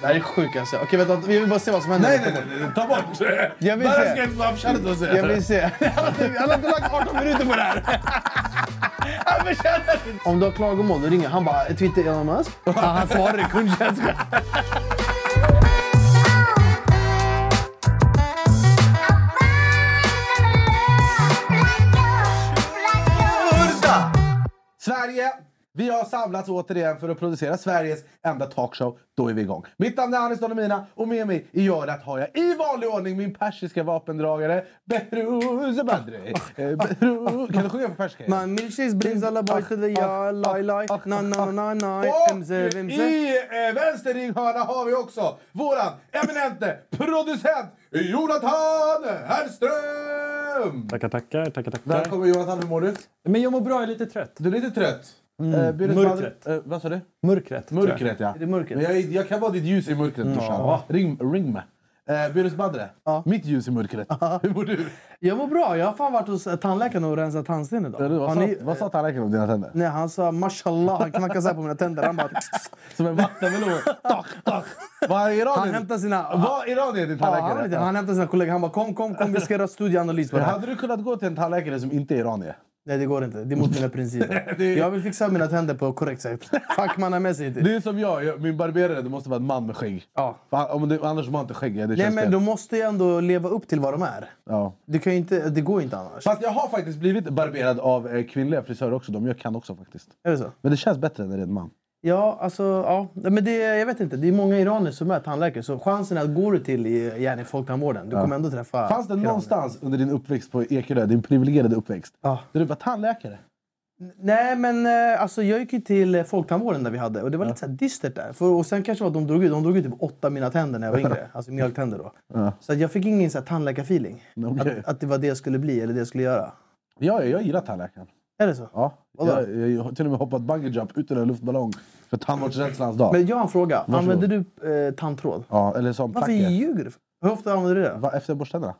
Det här är sjukaste. Okej, vänta. Vi vill bara se vad som händer. Nej, nej, nej, nej. Ta bort det! Jag vill Där se. ska jag inte vara avkärrad och säga. Jag vill se. Han har inte lagt 18 minuter på det här. Han förtjänar inte. Om du har klagomål, då ringer han bara Twitter Elon Musk. Ja, han svarar i kundtjänst. Urda! Sverige! Vi har samlats återigen för att producera Sveriges enda talkshow. Då är vi igång. Mitt namn är Anis Don Demina och med mig i örat har jag i vanlig ordning min persiska vapendragare Behrouz Badri. Eh, Kan du sjunga på persiska? Man milkshakes brings alla boys to the yard. Laj, laj. Na, na, na, na. Och Emse, vemse. i eh, vänster ringhörna har vi också våran eminente producent Jonathan Herrström! Tackar, tackar. tackar, tackar. Välkommen Jonathan, hur mår du? Men jag mår bra, jag är lite trött. Du är lite trött. Mm. mörkret. Eh, vad sa du? Mörkret. Mörkret ja. Är det mörkret? Jag, jag kan vara ditt ljus i mörkret brorsan. Ring, ring mig. Eh, Birus Badre, mitt ljus i mörkret. Hur mår du? Jag mår bra. Jag har fan varit hos tandläkaren och rensat tandsten idag. Vad Har sa, ni- vad sa tandläkaren om dina tänder? Nej, han sa mashallah. Han knackade så här på mina tänder. Han bara... Som en vattenmelon. tak, tak. Vad är Iranien? Han hämtar sina... Vad Iranien din Ja, han, tandläkare? vet inte, han hämtar sina kollegor. Han bara kom, kom, kom. Vi ska göra studieanalys på det här. Hade du kunnat gå till en tandläkare som inte är iranier? Nej, det går inte. Det är mot mina principer. Det- Jag vill fixa mina tänder på korrekt sätt. Fackmannamässigt. Det är som jag, jag min barberare det måste vara en man med skägg. Ja. För Om det, annars har man inte skägg. Ja, det Nej, men fel. de måste ju ändå leva upp till vad de är. ja. Det, kan inte, det går inte annars. Fast jag har faktiskt blivit barberad av eh, kvinnliga frisörer också. De jag kan också faktiskt. Är det så? Men det känns bättre när det är en man. Ja, alltså, ja. Men det, jag vet inte. Det är många iranier som är tandläkare. Så chansen att går du till i, gärna i folktandvården, du kommer ändå träffa Fanns det iranier. någonstans under din uppväxt på Ekerö, din privilegierade uppväxt, Ja. där du var tandläkare? Nej, men eh, alltså, jag gick ju till eh, folktandvården där vi hade. Och det var lite så dystert där. För, och sen kanske var de drog ut, de drog ut typ åtta mina tänder när jag var yngre. alltså mjölktänder då. Så att jag fick ingen så här tandläkarfeeling. Okej. Att, att det var det jag skulle bli eller det jag skulle göra. Ja, jag gillar tandläkaren. Är det så? Ja. Jag, jag har till och med hoppat bungee jump ut ur en luftballong för tandvårdsrädslans dag. Men jag har en fråga. Använder du eh, tandtråd? Ja, eller som Varför placker. ljuger du? Hur ofta använder du det? Va, efter borsttänderna.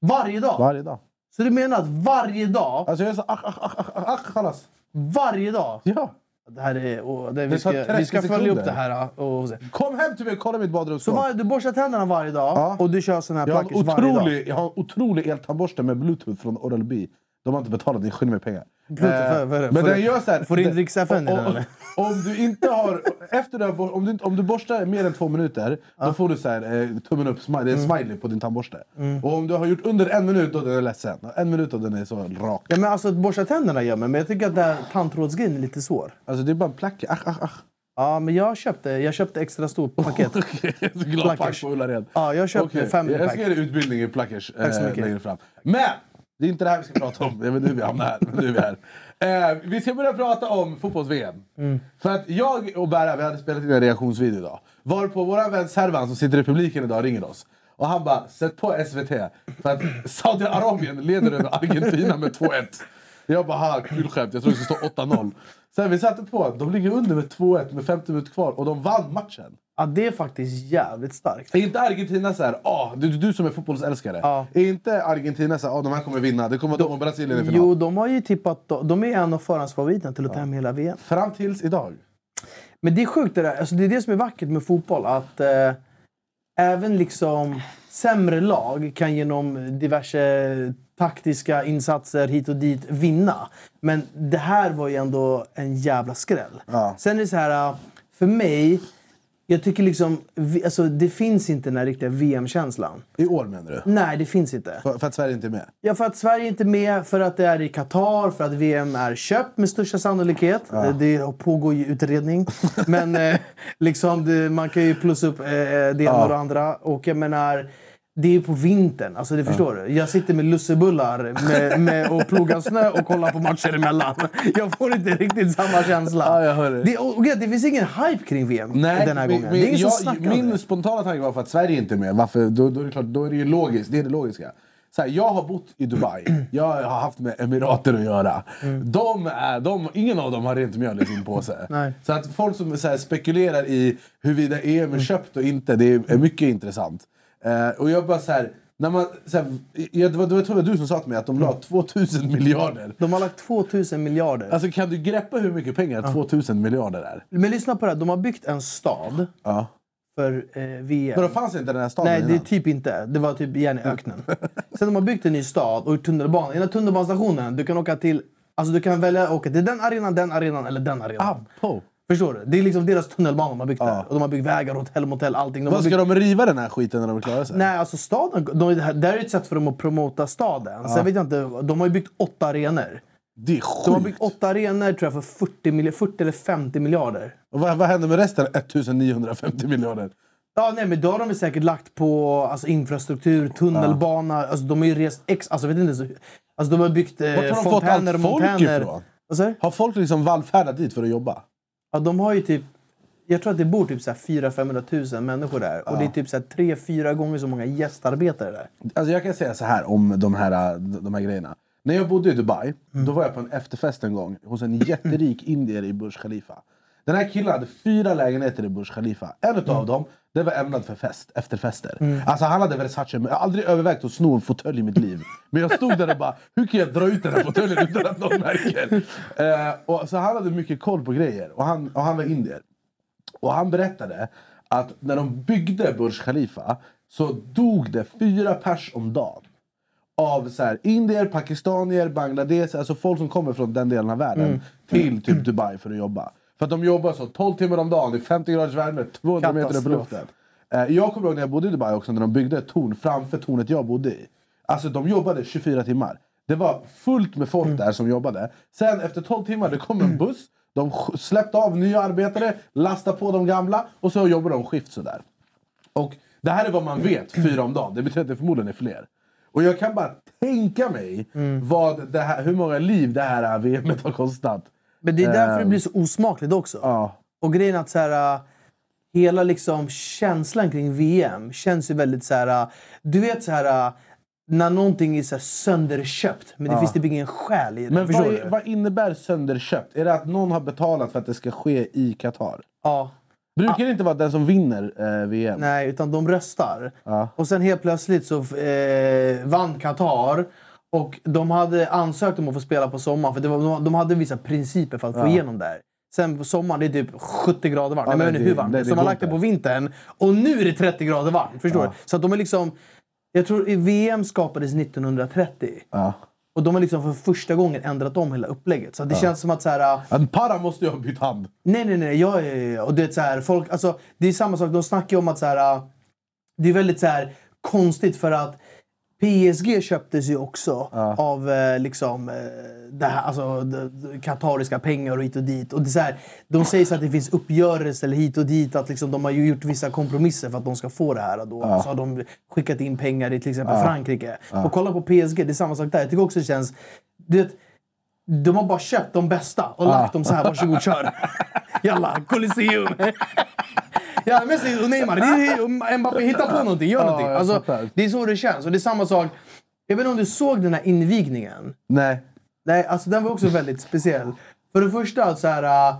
Varje dag? Varje dag. Så du menar att varje dag, Alltså jag är så ack, ack, ack, ack, ack, kallas. varje dag? Ja. Det här är, och det, vi, ska, 30 vi ska följa upp det här. Och, och se. Kom hem till mig och kolla mitt Så badrumsskåp. var, du borstar tänderna varje dag Ja. och du kör sån här plackers varje dag? jag har en otrolig eltandborste med bluetooth från Oral-B. De har inte betalat, det är skyldig mig pengar. Eh, för- för- men den gör så här, får du in den- Rix FM i om- den, eller? Om du inte har... Efter bor- om, du, inte- om du borstar mer än två minuter, då får du så här, eh, tummen upp, smile, det är en Mm. smiley på din tandborste. Och om du har gjort under en minut, då är den ledsen. En minut och den är så rak. Ja, men alltså, att borsta tänderna gör mig, men jag tycker att det här tandtrådsgrejen är lite svår. Alltså det är bara en placke. Ach, ach, ach. Ja, men jag köpte, jag köpte extra stort paket. Jag är så glad pack på Ullared. Ja, jag köpte family Jag pack. ska ge dig utbildning i plackers eh, längre fram. Men! Det är inte det här vi ska prata om. Det är nu vi hamnar här. Men nu är vi här. Eh, vi ska börja prata om fotbolls-VM. Mm. För att jag och Berra vi hade spelat in en reaktionsvideo idag. Varpå vår vän Servan som sitter i publiken idag ringer oss. Och han bara, sätt på SVT. För att Saudiarabien leder över Argentina med 2-1. Jag bara, ha kul skämt. Jag tror det skulle stå 8-0. Sen vi satte på, de ligger under med 2-1 med 50 minuter kvar och de vann matchen. Ja, det är faktiskt jävligt starkt. Är inte Argentina så här, ah, du, du som är fotbollsälskare. Ja. Är inte Argentina så här, ah, de här kommer vinna, det kommer vara de och Brasilien i final? Jo, de har ju tippat... De är en av förhandsfavoriterna till att ta hem hela VM. Fram tills idag. Men det är sjukt det där. Alltså, det är det som är vackert med fotboll. Att eh, även liksom sämre lag kan genom diverse taktiska insatser hit och dit vinna. Men det här var ju ändå en jävla skräll. Ja. Sen är det så här, eh, för mig... Jag tycker liksom, vi- alltså, det finns inte den här riktiga VM-känslan. I år menar du? Nej, det finns inte. För, för att Sverige inte är med? Ja, för att Sverige inte är med, för att det är i Qatar, för att VM är köpt med största sannolikhet. Det, det pågår ju utredning. Men eh, liksom det, man kan ju plussa upp eh, det ena och det andra. Och jag menar, det är på vintern. Alltså, det förstår du. Jag sitter med lussebullar med, med, och plogar snö och kollar på matcher emellan. Jag får inte riktigt samma känsla. Ja, jag hör det. Det, och, det finns ingen hype kring VM den här men- gången. men jag, Min spontana tanke var för att Sverige inte är med. Varför? Då, då är det klart, då är det ju logiskt. Det är det logiska. Så här, jag har bott i Dubai. Jag har haft med Emirater att göra. De är, de, ingen av dem har rent mjöl i sin påse. Nej. Så att folk som så här, spekulerar i huruvida EM är köpt och inte, det är, är mycket intressant. Eh, och jag bara så här, när man, så här, jag, det, var, det var tror jag du som sa till mig att de la 2000 miljarder. De har lagt 2000 miljarder. Alltså kan du greppa hur mycket pengar 2000 miljarder är? Men lyssna på det här. De har byggt en stad Ja. för eh, VM. Men då fanns inte den här staden Nej, det är innan? typ inte. Det var typ igen i öknen. Sen de har byggt en ny stad och gjort tunnelbana. I den här tunnelbanestationen, du kan åka till... Alltså du kan välja åka till den arenan, den arenan eller den arenan. Ah, på. Förstår du? Det är liksom deras tunnelbana de har byggt Ja. där. Och de har byggt vägar, hotell, motell, allting. De Vad byggt... ska de riva den här skiten när de är klara sig? Nej, alltså staden... De, det här är ett sätt för dem att promota staden. Sen vet jag inte, de har ju byggt åtta arenor. Det är sjukt. De har byggt åtta arenor tror jag, för 40, milj- 40 eller 50 miljarder. Och vad, vad händer med resten? 1950 miljarder. Ja, nej, men då har de väl säkert lagt på alltså, infrastruktur, tunnelbana. Alltså, de har ju rest ex... Alltså, vet inte, så, alltså, de har byggt eh, Vart har de fått fontäner allt och folk montäner. ifrån? Har folk liksom vallfärdat dit för att jobba? Ja, de har ju typ... Jag tror att det bor typ 400-500 000 människor där. Och det är typ 3-4 gånger så många gästarbetare där. Alltså jag kan säga så här om de här, de här grejerna. När jag bodde i Dubai, då var jag på en efterfest en gång hos en jätterik indier i Burj Khalifa. Den här killen hade fyra lägenheter i Burj Khalifa. En av dem det var ämnad för fest, efterfester. Alltså han hade Versace, men jag har aldrig övervägt att sno en fåtölj i mitt liv. Men jag stod där och bara, hur kan jag dra ut den här fåtöljen utan att någon märker? Eh, och, så han hade mycket koll på grejer och han, och han var indier. Och han berättade att när de byggde Burj Khalifa så dog det fyra pers om dagen. Av så här, indier, pakistanier, bangladesh, alltså folk som kommer från den delen av världen till typ Dubai för att jobba. För att de jobbar så 12 timmar om dagen i 50 graders värme, 200 meter upp i luften. Eh, Jag kommer ihåg när jag bodde i Dubai också, när de byggde ett torn framför tornet jag bodde i. Alltså de jobbade 24 timmar. Det var fullt med folk där som jobbade. Sen efter 12 timmar det kom en buss. De släppte av nya arbetare, lastade på de gamla och så jobbade de skift sådär. Och det här är vad man vet, fyra om dagen. Det betyder att det förmodligen är fler. Och jag kan bara tänka mig vad det här, hur många liv det här VMet har kostat. Men det är därför det Ehm. blir så osmakligt också. Ja. Och grejen att så här, äh, hela liksom känslan kring VM känns ju väldigt så här. äh, Du vet så här äh, när någonting är så sönderköpt men det finns typ ingen själ i det. Men vad, är, vad innebär sönderköpt? Är det att någon har betalat för att det ska ske i Qatar? Ja. Brukar det inte vara den som vinner eh, VM? Nej, utan de röstar. Ja. Och sen helt plötsligt så eh, vann Qatar. Och de hade ansökt om att få spela på sommaren. För det var, de hade vissa principer för att få igenom det här. Sen på sommaren, det är typ 70 grader varmt. Ja, Nej, men inte hur varmt. det- det, så de har går lagt det på vintern. Och nu är det 30 grader varmt. Förstår Ja. du? Så de är liksom... Jag tror VM skapades 1930. Ja. Och de har liksom för första gången ändrat om hela upplägget. Så det känns som att så här... En para måste ju ha bytt hand. Nej, nej, nej. Ja, ja, ja. Och det, är så här, folk, alltså, det är samma sak. De snackar ju om att så här, äh, det är väldigt så här, konstigt för att PSG köptes ju också av eh, liksom, eh, det här, alltså, katariska pengar och hit och dit. Och det är så här, de säger så att det finns uppgörelser eller hit och dit. Att liksom, de har ju gjort vissa kompromisser för att de ska få det här. Då. Så har de skickat in pengar i till exempel Frankrike. Och kolla på PSG, det är samma sak där. Jag tycker också det känns... Du vet, de har bara köpt de bästa och lagt dem så här. Varsågod, kör! Jalla, Colosseum! ja, Messi och Neymar. Mbappé, hitta på någonting, gör någonting. Alltså, det är så det känns. Och det är samma sak. Jag vet inte om du såg den här invigningen? Nej. Nej, alltså den var också väldigt speciell. För det första, så här... äh,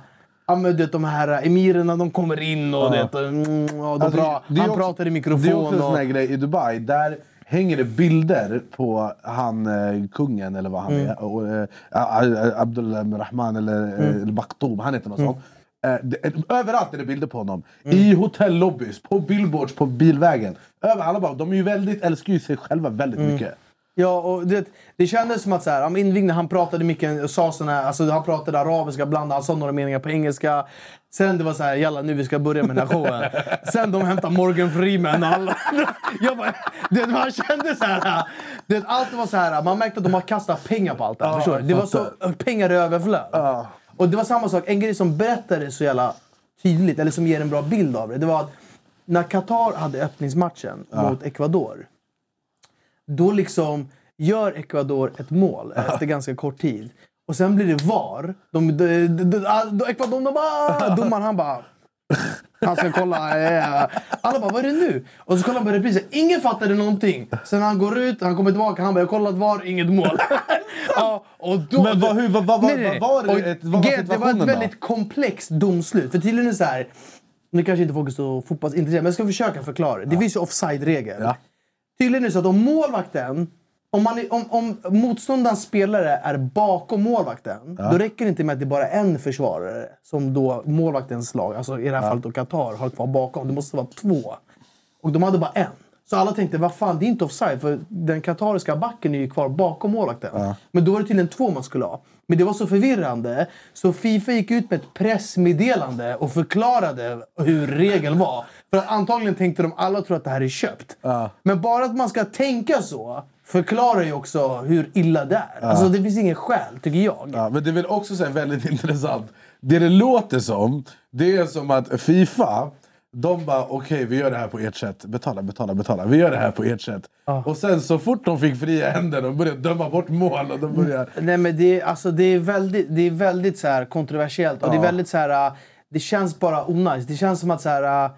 Ja, men du vet, de här emirerna de kommer in och, Ja. det, mm, och de Alltså, pra, han också- pratar i Det är mikrofon. också en sån här grej i Dubai. Där hänger det bilder på han eh, kungen eller vad han Mm. är. Och, eh, A- Abdul Rahman eller Mm. eh, Maktoum, han heter något sånt. Eh, det, överallt är det bilder på honom. Mm. I hotellobbys, på billboards, på bilvägen. Över, alla bara, de är ju väldigt, älskar ju sig själva väldigt Mm. mycket. Ja, och det, det kändes som att så här, invigningen, han pratade mycket och sa såna här, alltså han pratade arabiska bland han sa några meningar på engelska. Sen det var så här, jalla nu vi ska börja med den här showen. Sen de hämtade Morgan Freeman alla. Jag bara, det, man kände så här, det, allt var så här, man märkte att de har kastat pengar på allt det här. Ja? Det var så pengar i överflöd. Ja. Och det var samma sak, en grej som berättade så jävla tydligt, eller som ger en bra bild av det. Det var att när Qatar hade öppningsmatchen mot Ecuador. Då liksom gör Ecuador ett mål efter ganska kort tid. Och sen blir det VAR. De, de, de, de, de, Ecuador, de bara... Domaren han bara... Han ska kolla. Alla bara, vad är det nu? Och så kollar han på reprisen. Ingen fattade någonting. Sen han går ut, han kommer tillbaka, han bara, jag har kollat VAR, inget mål. ja, och då, Men vad- hur- vad- vad- Nej, nej, vad var det- vad var Gert, Det var situationen ett väldigt komplext domslut. För tydligen är det så här... Nu kanske inte folk är så fotbollsintresserade, men jag ska försöka förklara. Det finns ju offside-regel. Ja. Tydligen är det så att om målvakten Om, man är, om, om motståndarens spelare är bakom målvakten, då räcker det inte med att det är bara en försvarare som då målvaktens lag, alltså i det här fallet då Qatar, har kvar bakom. Det måste vara två. Och de hade bara en. Så alla tänkte, vad fan, det är inte offside för den katariska backen är ju kvar bakom målvakten. Men då var det tydligen två man skulle ha. Men det var så förvirrande så Fifa gick ut med ett pressmeddelande och förklarade hur regeln var. För att antagligen tänkte de alla tror att det här är köpt. Men bara att man ska tänka så förklarar ju också hur illa det är. Alltså det finns ingen skäl, tycker jag. Ja, men det är väl också så väldigt intressant. Det det låter som, det är som att Fifa, de bara okej vi gör det här på ert sätt. Betala, betala, betala. Vi gör det här på ert sätt. Och sen så fort de fick fria händer, de började döma bort mål. Och de började... Nej, men det, är- alltså, det är väldigt, det är väldigt så här, kontroversiellt. Och det är väldigt så här, det känns bara onajs. Det känns som att så här,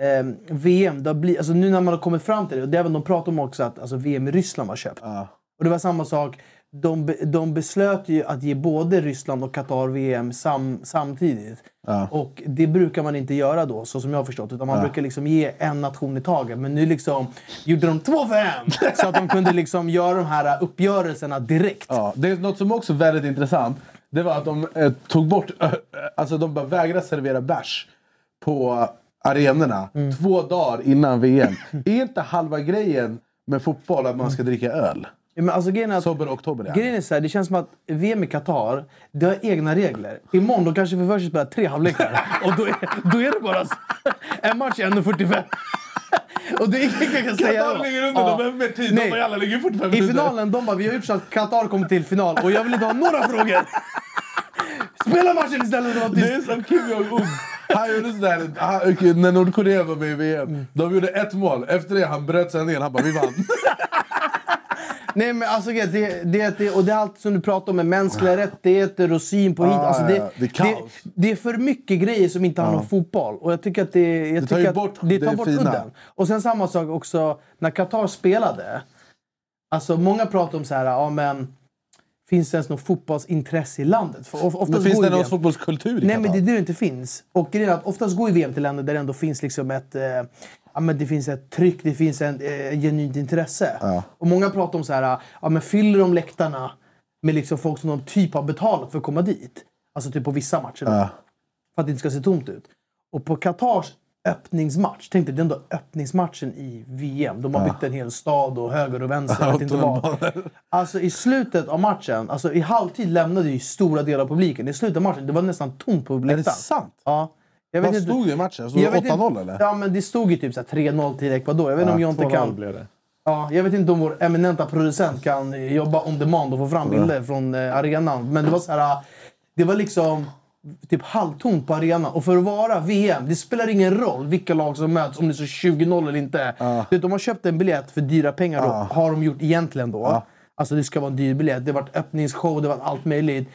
äh, VM, det blivit, alltså, nu när man har kommit fram till det, och det är även de pratar om också att alltså, VM i Ryssland var köpt. Och det var samma sak. De, de beslöt ju att ge både Ryssland och Qatar VM sam, samtidigt. Och det brukar man inte göra då, så som jag har förstått. Utan man brukar liksom ge en nation i taget. Men nu liksom gjorde de två för en! Så att de kunde liksom göra de här uppgörelserna direkt. Ja, det är något som också är väldigt intressant. Det var att de eh, tog bort, eh, alltså de bara vägrade servera bärs på arenorna Mm. två dagar innan VM. är inte halva grejen med fotboll att man ska dricka öl? Ja, Men alltså, grejen är att, Sober oktober ja. grejen är så här, det känns som att VM i Qatar, det har egna regler. Imorgon de kanske för först spela tre halvlekar. Och då är, då är det bara s- en match i 1.45. Och det är ingen som kan säga Qatar då. ligger under, Ja. de behöver mer tid. Nej. De bara jävla ligger 45 I minuter. finalen, de bara vi har gjort så att Qatar kommer till final och jag vill inte ha några frågor. Spela matchen istället! Det Det är som Kim Jong-Un. Han gjorde sådär, han, okej, när Nordkorea var med i VM. Mm. De gjorde ett mål. Efter det han bröt sändningen. Han bara vi vann. Nej men alltså det, det, det, och det är allt som du pratar om med mänskliga rättigheter och syn på hit. Alltså det. Det är det, det är för mycket grejer som inte handlar om fotboll. Och jag tycker att det, jag Det tar att bort det tar bort fina. udden. Och sen samma sak också när Qatar spelade. Alltså många pratar om så här, ja men finns det ens något fotbollsintresse i landet? För of- oftast Men finns det någon fotbollskultur i Nej, men det är det det inte finns. Och grejen är att oftast går ju VM till länder där det ändå finns liksom ett, eh, ja, men det finns ett tryck, det finns ett eh, genuint intresse. Och många pratar om så här, ja, men fyller de läktarna med liksom folk som de typ har betalat för att komma dit? Alltså typ på vissa matcher. då. För att det inte ska se tomt ut. Och på Qatars öppningsmatch, tänk dig det är ändå öppningsmatchen i VM. De har byggt en hel stad och höger och vänster. Jag vet inte vad. Alltså i slutet av matchen, alltså i halvtid lämnade ju stora delar av publiken. I slutet av matchen, det var nästan tomt på Är det läktaren. sant? Ja. Jag Vad inte- stod det i matchen? Stod jag det vet 8-0 inte- eller? Ja, men det stod ju typ så här 3-0 till Ecuador. Jag vet inte om Jonte 2-0 kan... blev det. Ja, jag vet inte om vår eminenta producent kan jobba on demand och få fram bilder från eh, arenan. Men det var så här... Det var liksom typ halvtomt på arenan. Och för att vara VM, det spelar ingen roll vilka lag som möts, om det är så 20-0 eller inte. Du vet, de har köpt en biljett för dyra pengar då. Har de gjort egentligen då. Alltså det ska vara en dyr biljett. Det har varit öppningsshow, det har varit allt möjligt.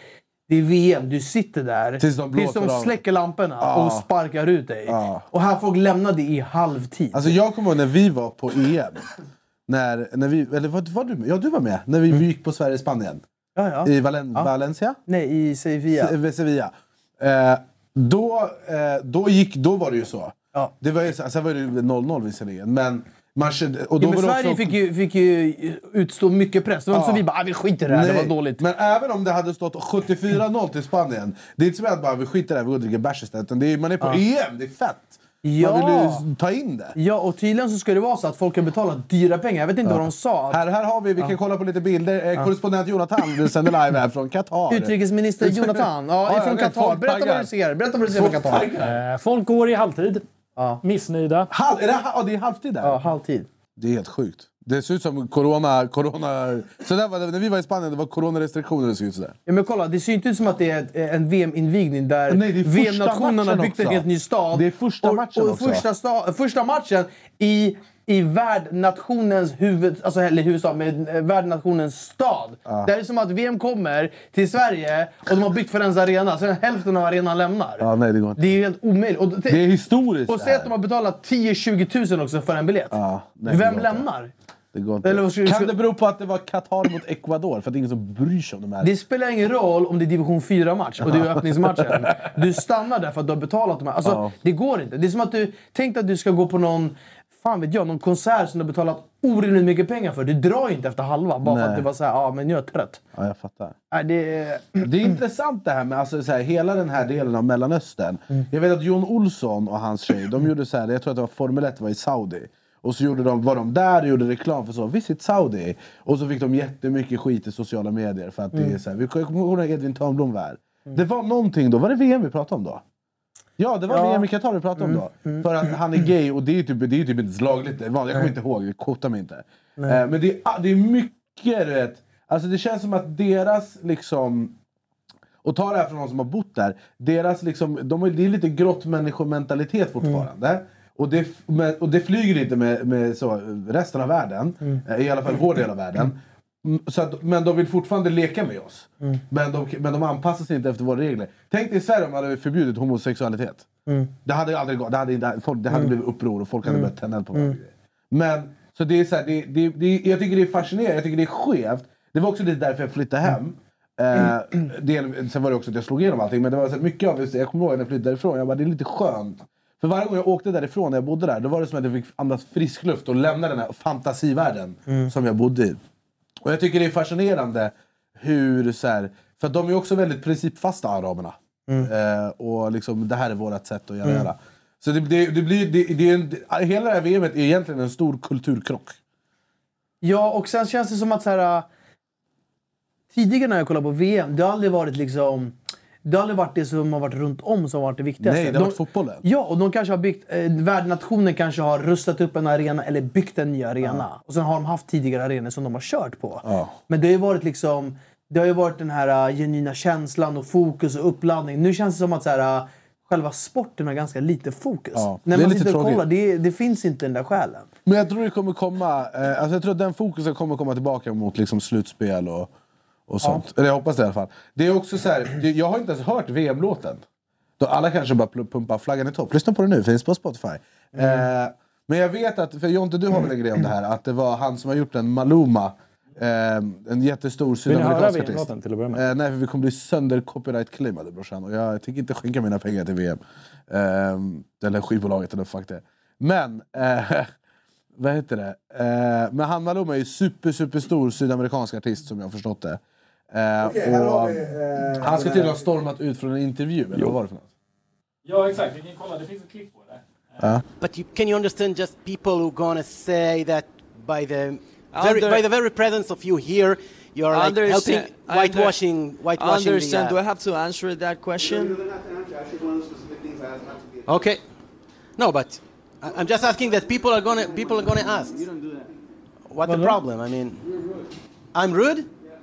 Det är VM, du sitter där Tills de blåser de släcker lamporna och sparkar ut dig. Ja. Och här folk lämnade i halvtid. Alltså jag kommer ihåg när vi var på EM. När, när vi, eller var, var du med? Ja, du var med. När vi gick på Sverige-Spanien. ja, ja. I Valen, Valencia? Nej, i Sevilla. Se- Sevilla. Eh, då, eh, då, gick, då var det ju så. Ja. Det var ju, så- sen var det ju 0-0 visserligen. Men, man kände, och då Ja, men var det Sverige också, fick ju, fick ju utstå mycket press. Det var inte Ja. så vi bara ah, vi skiter i det här, det Nej, var dåligt. Men även om det hade stått 74-0 till Spanien. Det är inte som att bara vi skiter i det här, vi går och dricker bärs istället. Utan Det är, man är på EM, det är fett. Ja. Man vill ju ta in det. Ja, och tydligen så ska det vara så att folk har betalat dyra pengar. Jag vet inte vad de sa. Här, här har vi, vi kan kolla på lite bilder. Eh, Korrespondent Jonathan vi sänder live här från Qatar. Utrikesminister Jonathan, ja, Ja, vet, Qatar. Berätta vad du ser. Berätta vad du ser från Qatar. Eh, folk går i halvtid. Ja. Missnöjda. Halv, är det, ja, det är halvtid där? Ja, halvtid. Det är helt sjukt. Det ser ut som corona... corona så där var när vi var i Spanien det var coronarestriktioner. Det såg ut sådär. Ja, men kolla, det ser inte ut som att det är en VM-invigning där matchen byggt en helt ny stad. Det är första och, matchen och också. Första, sta, första matchen i, i värdnationens huvud... Alltså, eller huvudstad, med eh, värdnationens stad. Det är som att VM kommer till Sverige och de har byggt Friends Arena. Sen hälften av arenan lämnar. Ja, nej, det går inte. Det är ju helt omöjligt. Och, Det är historiskt och säg att de har betalat 10-20 tusen också för en biljett. Ja, nej, Vem lämnar? Det går inte. Eller vad ska- kan det bero på att det var Qatar mot Ecuador? För att det är ingen som bryr sig om de här. Det spelar ingen roll om det är division 4-match och det är öppningsmatchen. Du stannar där för att du har betalat de här. Alltså, Ja. Det går inte. Det är som att du... Tänk dig att du ska gå på någon fan vet jag, någon konsert som du har betalat orimligt mycket pengar för. Du drar ju inte efter halva bara för Nej. att du var såhär, ja men jag är trött. Ja, jag fattar. Nej, det är... Det är intressant det här med alltså, så här, hela den här delen av Mellanöstern. Jag vet att Jon Olsson och hans tjej, de gjorde så här, jag tror att det var Formel 1 var i Saudi. Och så gjorde de, var de där och gjorde reklam för så, Visit Saudi. Och så fick de jättemycket skit i sociala medier för att det är så här, vi kommer ihåg när Edvin Törnblom var här. Det var någonting då, var det VM vi pratade om då? Ja, det var Ja. VM i Qatar vi pratade om då. För att han är gay och det är typ, det är typ inte lagligt. Jag kommer inte ihåg, quota mig inte. Eh, Men det är, ah, det är mycket, du vet. Alltså det känns som att deras liksom... Och ta det här från någon som har bott där. Deras liksom, de det är lite grottmänniskomentalitet fortfarande. Och, det, och det flyger inte med, med så, resten av världen. eh, I alla fall vår del av världen. Mm, Så att, men de vill fortfarande leka med oss. Men, de, men de anpassar sig inte efter våra regler. Tänk dig i Sverige om man hade förbjudit homosexualitet. Det hade aldrig gått. Det hade, inte- folk, det hade blivit uppror och folk hade börjat tända på varandra. Men så det är så här, det, det, det, jag tycker det är fascinerande, jag tycker det är skevt. Det var också lite därför jag flyttade hem. Eh, del, sen var det också att jag slog igenom allting. Men det var så mycket av det, jag kommer ihåg när jag flyttade därifrån, jag bara, det är lite skönt. För varje gång jag åkte därifrån när jag bodde där, då var det som att jag fick andas frisk luft och lämna den här fantasivärlden som jag bodde i. Och jag tycker det är fascinerande hur så här, för de är också väldigt principfasta araberna. Eh, och liksom, det här är vårt sätt att göra. göra. Så det, det, det blir, det, det är en, hela det här VMet är egentligen en stor kulturkrock. Ja, och sen känns det som att så här, äh, tidigare när jag kollade på VM, det har aldrig varit liksom... Det har aldrig varit det som har varit runt om som har varit det viktigaste. Nej, det har varit fotbollen. Ja, och de kanske har byggt... Eh, värdnationen kanske har rustat upp en arena eller byggt en ny arena. Och sen har de haft tidigare arenor som de har kört på. Ja. Men det har ju varit liksom... Det har ju varit den här uh, genuina känslan och fokus och uppladdning. Nu känns det som att så här, uh, själva sporten har ganska lite fokus. Ja, När man sitter och kollar, det, det finns inte den där själen. Men jag tror det kommer komma, eh, alltså jag tror att den fokusen kommer komma tillbaka mot liksom slutspel och, och sånt. Eller jag hoppas det i alla fall. Det är också så här, jag har inte ens hört VM-låten. Då alla kanske bara pumpar flaggan i topp. Lyssna på den nu, finns på Spotify. Eh, men jag vet att, för Jonte du har väl en grej om det här, att det var han som har gjort den, Maluma. Eh, en jättestor Vill ni höra sydamerikansk artist. VM-låten till att börja med? Eh, nej, för vi kommer bli sönder copyright-claimade brorsan. Och jag tänker inte skänka mina pengar till VM. Eh, eller skivbolaget eller fuck det. Men, eh, vad heter det? Eh, men han Maluma är ju super, super stor sydamerikansk artist som jag har förstått det. Eh, och, han ska tydligen ha stormat ut från en intervju, eller vad var det för något? Ja, exakt. Vi kan kolla. Det finns ett klipp på det. But you, can you understand just people who gonna say that by the very, Under- by the very presence of you here, you are like Understand- helping I whitewashing, whitewashing understand. the. Do I Uh, have to answer that question? okay. No, but I- I'm just asking that people are gonna people are gonna ask. You don't do that. What the problem? I mean, I'm rude.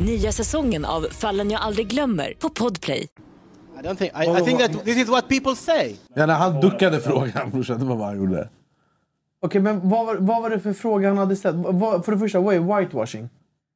Nya säsongen av Fallen jag aldrig glömmer på Podplay. I don't think. I, I think that this is what people say. Ja, när han duckade frågan brorsan, det var vad han gjorde. Okej, men vad var, vad var det för fråga han hade ställt? Vad, för det första, vad är whitewashing?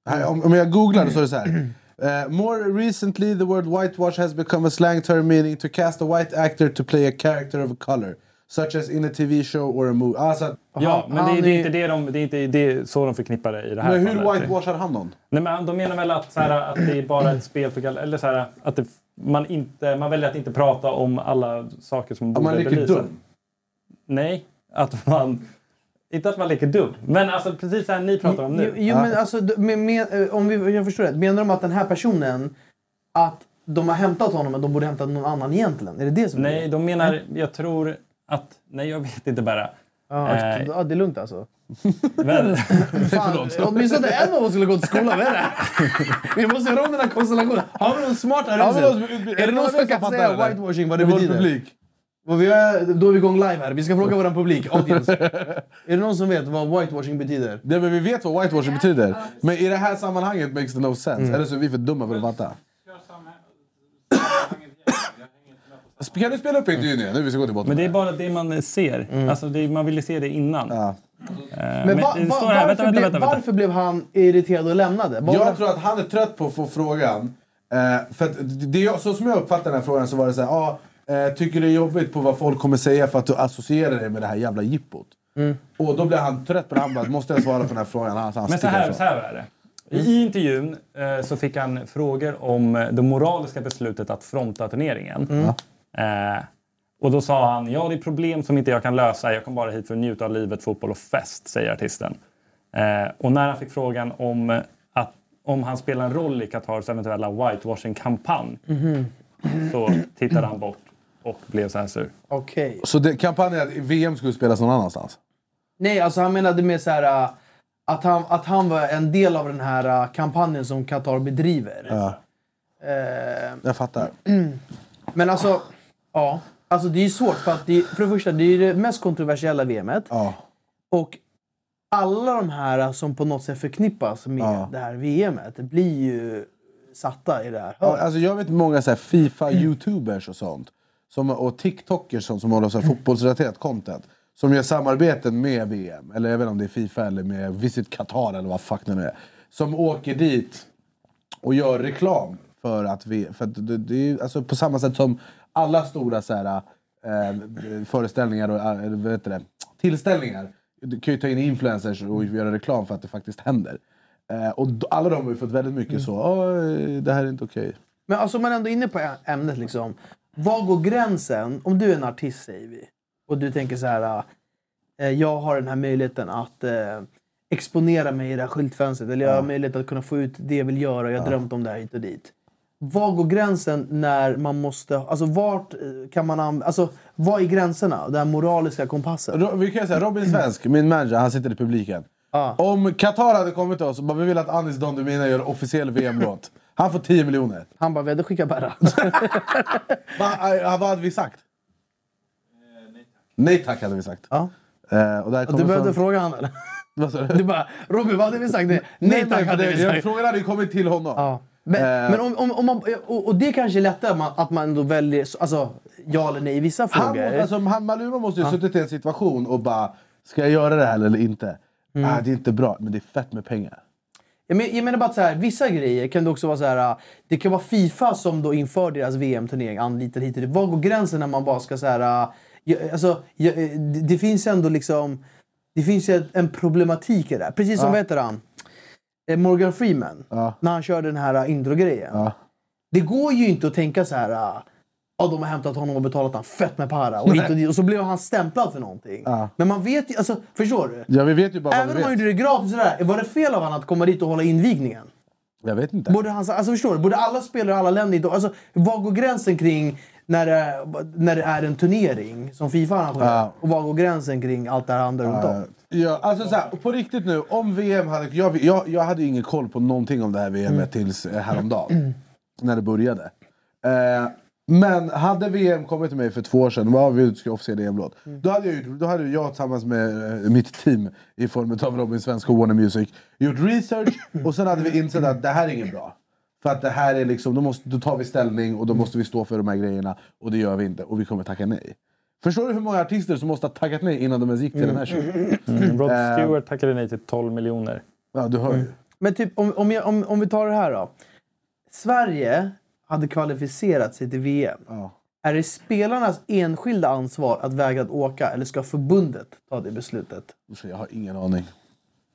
Här, om, om jag googlar så står det så här. Eh, more recently the word whitewash has become a slang term meaning to cast a white actor to play a character of a color. Such as in a TV show or a movie. Alltså, Ja, men det, han är- det är- inte det de, det är inte det, så de förknippar det i det här men hur fallet. whitewashar han någon? Nej, men de menar väl att, så här, att det är bara ett spel för Eller så här, att det, man, inte, man väljer att inte prata om alla saker som Om borde man leker belysas. dum? Nej, att man... Inte att man leker dum, men alltså precis det här ni pratar om Jo, nu. jo, men alltså, med, med, eh, om vi, jag förstår rätt, menar de att den här personen, att de har hämtat honom men de borde hämtat någon annan egentligen? Är det det som är Nej, det? de menar... Jag tror att... Nej, jag vet inte bara. Ja, Eh. ja, det är lugnt alltså. Men, Fan, åtminstone en av oss skulle gå till skolan, vad är det? Vi måste göra om den här konstellationen. Har vi någon smart här Är det någon som kan säga det? whitewashing vad Det det betyder? publik. Och vi är, då är vi igång live här. Vi ska fråga vår publik, audience. är det någon som vet vad whitewashing betyder? Nej, men vi vet vad whitewashing betyder. Men i det här sammanhanget makes it no sense. Eller så är vi för dumma för att fatta. Kan du spela upp intervjun igen? Nu vi ska gå till botten. men det är bara det man ser. Mm. Alltså, det man ville se det innan. Ja. Men, va, det va, här, varför, vänta, vänta, blev, vänta, vänta. varför blev han irriterad och lämnade? Var Jag tror att han är trött på att få frågan. Eh, för att det jag, så som jag uppfattar den här frågan så var det så här, ah, eh, tycker det är jobbigt på vad folk kommer säga för att du associerar dig med det här jävla jippot. Mm. Och då blev han trött på det. Han bara, måste jag svara på den här frågan? Han, han Men så här, så här är det. I intervjun eh, så fick han frågor om eh, det moraliska beslutet att fronta turneringen. Eh, och då sa han, ja det är problem som inte jag kan lösa. Jag kom bara hit för att njuta av livet, fotboll och fest, säger artisten. Eh, och när han fick frågan om, eh, att, om han spelar en roll i Qatars eventuella whitewashing-kampanj så tittade han bort och blev så här sur. Okej. Så det, kampanjen att VM skulle spelas någon annanstans? Nej, alltså han menade mer så här äh, att han, att han var en del av den här äh, kampanjen som Qatar bedriver. Ja, Eh, jag fattar. men alltså, ja. Alltså det är svårt för att det, för det första, det är det mest kontroversiella VMet. Ja. Och alla de här som på något sätt förknippas med Ja. det här VMet blir ju satta i det här Ja, alltså jag vet många så Fifa-youtubers och sånt. Som, och TikTokers som, som håller så här fotbollsrelaterat content. Som gör samarbeten med VM. Eller inte om det är Fifa eller med Visit Qatar eller vad fuck det nu är. Som åker dit och gör reklam för att vi... För att det, det är alltså på samma sätt som alla stora så här, eh, föreställningar och eh, vad heter det, tillställningar. Du kan ju ta in influencers och göra reklam för att det faktiskt händer. Eh, och alla de har ju fått väldigt mycket så, "Åh, det här är inte okej. Men alltså man är ändå inne på ämnet liksom. Var går gränsen? Om du är en artist säger vi. Och du tänker så här. Eh, jag har den här möjligheten att eh, exponera mig i det här skyltfönstret. Eller jag har möjlighet att kunna få ut det jag vill göra. Jag har drömt om det här hit och dit. Var går gränsen när man måste... Alltså vart eh, kan man använda... Alltså vad är gränserna? Den moraliska kompassen. Ro- Vi kan säga Robin Svensk, min manager, han sitter i publiken. Ja. Om Qatar hade kommit till oss och bara vi vill att Anis Don Demina gör officiell VM-låt. Han får 10 miljoner. Han bara, vi hade skickat bara. Va, eh, vad hade vi sagt? Nej tack hade vi sagt. ja. Eh, och där Och du behövde från- fråga han eller? Du bara, Robin vad hade vi sagt? Nej, nej tack för hade det- vi sagt. Frågan hade ju kommit till honom. Ja. Men, Eh. men om, om, om man, och, och det kanske är lättare att man, att man ändå väljer alltså, ja eller nej i vissa Han, frågor. måste- alltså, han, Maluma måste ju ha suttit i en situation och bara Ska jag göra det här eller inte? Mm. Ah, det är inte bra, men det är fett med pengar. jag, men, jag menar bara att så här, vissa grejer kan det också vara så här. Det kan vara Fifa som då inför deras VM-turnering anlitar hit och dit. Var går gränsen när man bara ska så här... Alltså, det, finns ändå liksom... Det finns ju en problematik i det här. Precis som, Ja. vad heter han? Eh, Morgan Freeman. Ja. När han körde den här intro-grejen. Ja. Det går ju inte att tänka så här. ah, Ja, de har hämtat honom och betalat honom fett med para. Och, hit och, dit, och så blev han stämplad för någonting. Ja. Men man vet ju, alltså, förstår du? Ja, vi vet ju bara Även om han vet. gjorde det gratis sådär, var det fel av honom att komma dit och hålla invigningen? Jag vet inte. Borde, han, alltså, förstår du? Borde alla spelare i alla länder. Alltså, var går gränsen kring när det, är, när det är en turnering som Fifa arrangerar? Ja. Och var går gränsen kring allt det här andra runt om? Ja, alltså så här, på riktigt nu, om VM hade... Jag, jag, jag hade ingen koll på någonting om det här VM Mm. tills eh, häromdagen. När det började. Eh, men hade VM kommit till mig för två år sedan, vad vi ska officiell EM-låt. Mm. Då hade, jag, då hade jag tillsammans med eh, mitt team i form av Robin Svensk och Warner Music gjort research och sen hade vi insett att det här är inget bra. För att det här är liksom, då, måste, då tar vi ställning och då måste vi stå för de här grejerna. Och det gör vi inte. Och vi kommer tacka nej. Förstår du hur många artister som måste ha tackat nej innan de ens gick till den här showen? Mm, Rod Eh. Stewart tackade nej till 12 miljoner. Ja, du hör ju. Men typ, om, om, jag, om, om vi tar det här då. Sverige hade kvalificerat sig till VM. Ja. Är det spelarnas enskilda ansvar att vägra att åka eller ska förbundet ta det beslutet? Så Jag har ingen aning.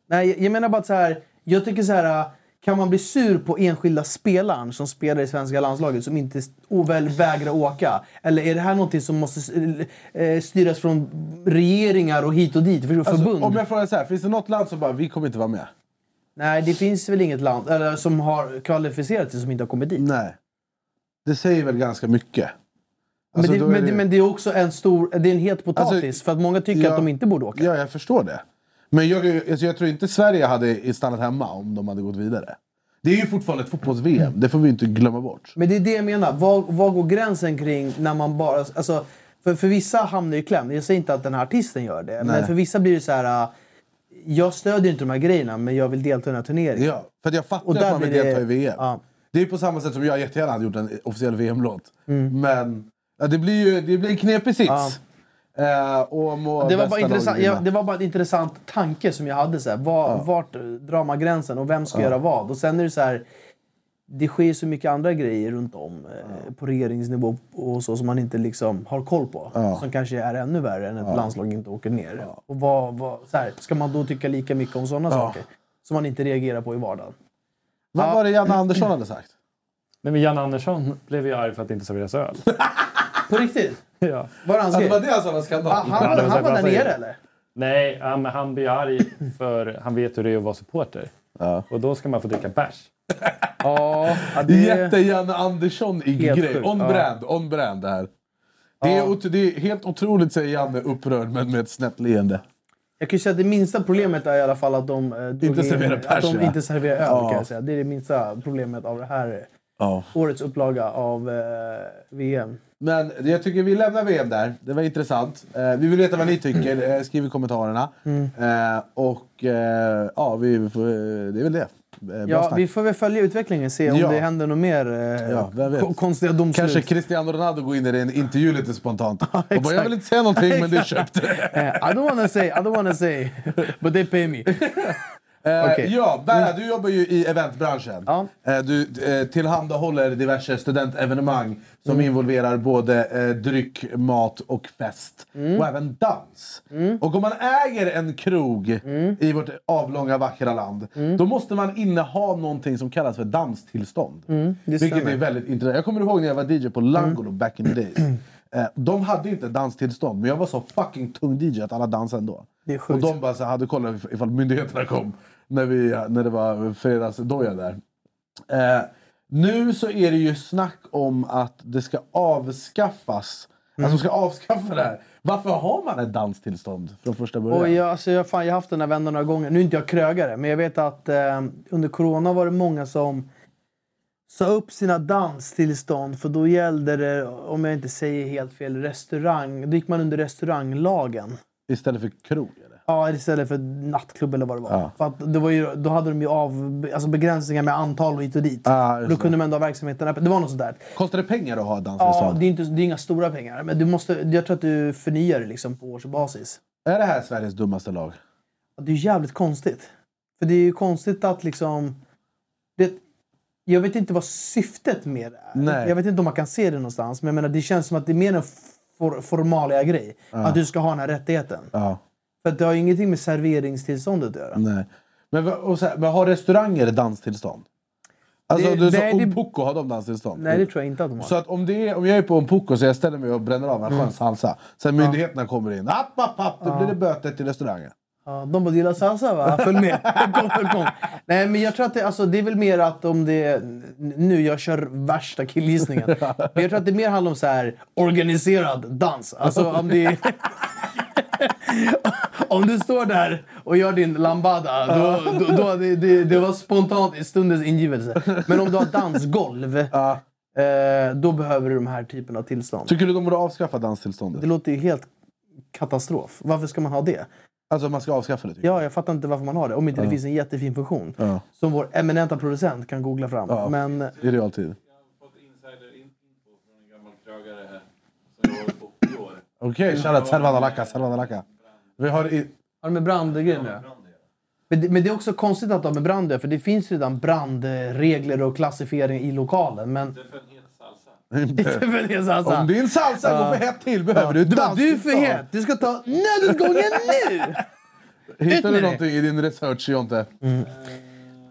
Nej, jag- jag menar bara att så här, jag tycker så här, kan man bli sur på enskilda spelaren som spelar i svenska landslaget som inte väl vägrar åka? Eller är det här någonting som måste eh, styras från regeringar och hit och dit? För Alltså, förbund? om jag frågar så här, finns det något land som bara vi kommer inte vara med? Nej, det finns väl inget land eller, som har kvalificerat sig som inte har kommit dit. Nej. Det säger väl ganska mycket. Men, Alltså, det, då är men, det, men det är också en stor, det är en het potatis Alltså, för att många tycker ja, att de inte borde åka. Ja, jag förstår det. Men jag, alltså, jag tror inte Sverige hade stannat hemma om de hade gått vidare. Det är ju fortfarande ett fotbolls-VM, det får vi inte glömma bort. Men det är det jag menar. Var, var går gränsen kring när man bara... Alltså, för, för vissa hamnar i kläm. Jag säger inte att den här artisten gör det. Men Nej. för vissa blir det så här... äh, Jag stödjer inte de här grejerna, men jag vill delta i den här turneringen. Ja, för jag fattar att man vill blir det- delta i VM. ja. Det är på samma sätt som jag jättegärna hade gjort en officiell VM-låt. Mm. Men ja, det blir ju det blir en knepig sits. Ja. Eh, och må Det var, bara intressant, vinna. ja, det var bara en intressant tanke som jag hade. Så här, var, Vart drar man gränsen och vem ska göra vad? Och sen är det så här, det sker så mycket andra grejer runt om eh, på regeringsnivå och så som man inte liksom har koll på. Som kanske är ännu värre än att landslag inte åker ner. Och vad, vad, så här, ska man då tycka lika mycket om sådana saker? Som man inte reagerar på i vardagen. Vad var det Janne Andersson hade sagt? Nej, men Jan Andersson blev ju arg för att det inte serveras öl. På riktigt? ja. Var han skrev? det alltså var skandal? Han, han, Ja, var han så var där nere eller? Nej, ja, men han blir arg för han vet hur det är att vara supporter. Ja. Och då ska man få dricka bärs. Ja, ja, Det det är jätte Janne Andersson-ig Helt grej. sjukt, On ja. brand, on brand det här. Det är, Ja. ot- det är helt otroligt säger Janne upprörd men med ett snett leende. Jag kan säga att det minsta problemet är i alla fall att de, eh, Inte in- serverar att pers, de ja. inte serverar öl. Ja. Kan jag säga. Det är det minsta problemet av det här Ja. årets upplaga av eh, VM. Men jag tycker vi lämnar VM där. Det var intressant. Eh, vi vill veta vad ni tycker. Eh, skriv i kommentarerna. Mm. Eh, och eh, ja, vi får, det är väl det. Eh, Ja, snack. vi får väl följa utvecklingen se om Ja. det händer något mer eh, Ja, konstiga domslut. Kanske Cristiano Ronaldo går in i en intervju lite spontant. och bara, jag vill inte säga någonting men det är köpt. Eh, I don't wanna say, I don't wanna say, but they pay me. Eh, Okej. Ja, Berra, du jobbar ju i eventbranschen. Ja. Eh, du eh, tillhandahåller diverse studentevenemang som involverar både dryck, mat och fest. Och även dans. Och om man äger en krog i vårt avlånga vackra land, då måste man inneha någonting som kallas för danstillstånd. Vilket stämmer. är väldigt intressant. Jag kommer ihåg när jag var DJ på Langolo back in the days. De hade inte danstillstånd, men jag var så fucking tung DJ att alla dansade ändå. Och de bara så hade kollat if- ifall myndigheterna kom när, vi, när det var fredagsdoja där. Eh, nu så är det ju snack om att det ska avskaffas. Mm. Alltså ska avskaffa det här. Varför har man ett danstillstånd från första början? Och jag, alltså jag, fan, jag har haft den här vändan några gånger. Nu är inte jag krögare, men jag vet att eh, under corona var det många som sa upp sina danstillstånd. För då gällde det, om jag inte säger helt fel, restaurang. Då gick man under restauranglagen. Istället för krog? Ja, istället för nattklubb eller vad det var. Ja. För att det var ju, då hade de ju av, alltså begränsningar med antal och hit och dit. Ja, då kunde man ändå ha verksamheten öppen. Det var något sånt där. Kostar det pengar att ha ett Ja, det är, inte, det är inga stora pengar. Men du måste, jag tror att du förnyar det liksom på årsbasis. Är det här Sveriges dummaste lag? Det är ju jävligt konstigt. För det är ju konstigt att liksom... Det, jag vet inte vad syftet med det är. Nej. Jag vet inte om man kan se det någonstans. Men jag menar, det känns som att det är mer en for, formalia grej. Att du ska ha den här rättigheten. Ja. För det har ju ingenting med serveringstillståndet att göra. Nej. Men, och så här, men har restauranger danstillstånd? Alltså, Det- du sa nej, Ompoko, har de danstillstånd? Nej, det tror jag inte att de har. Så att om, det är, om jag är på en Poco så jag ställer mig och bränner av en skön salsa. Sen myndigheterna kommer in. App, app, app, då blir det böter till restaurangen. Ja, de bara “gillar salsa va? Följ med”. kom, kom, kom. Nej men jag tror att det, alltså, det är väl mer att om det... Nu, jag kör värsta killgissningen. Men jag tror att det mer handlar om så här organiserad dans. Alltså om det... om du står där och gör din lambada, då, då, då, det, det, det var spontant i stundens ingivelse. Men om du har dansgolv, eh, då behöver du de här typen av tillstånd. Tycker du de borde avskaffa danstillståndet? Det låter ju helt katastrof. Varför ska man ha det? Alltså man ska avskaffa det? Ja, jag fattar inte varför man har det. Om inte det finns en jättefin funktion. Ja. Som vår eminenta producent kan googla fram. Ja. Men. I realtid. Okej, shoutout Selvan Alaka, Selvan Alaka. Vi har i, har det med brandgrejen göra? men, det- men det är också konstigt att de har med brand för det finns redan brandregler och klassifiering i lokalen. Men... Inte för en het salsa. Om din salsa går för hett till behöver du Du bara, du är för het! Du ska ta nödutgången nu! Hittar du någonting i din research Jonte?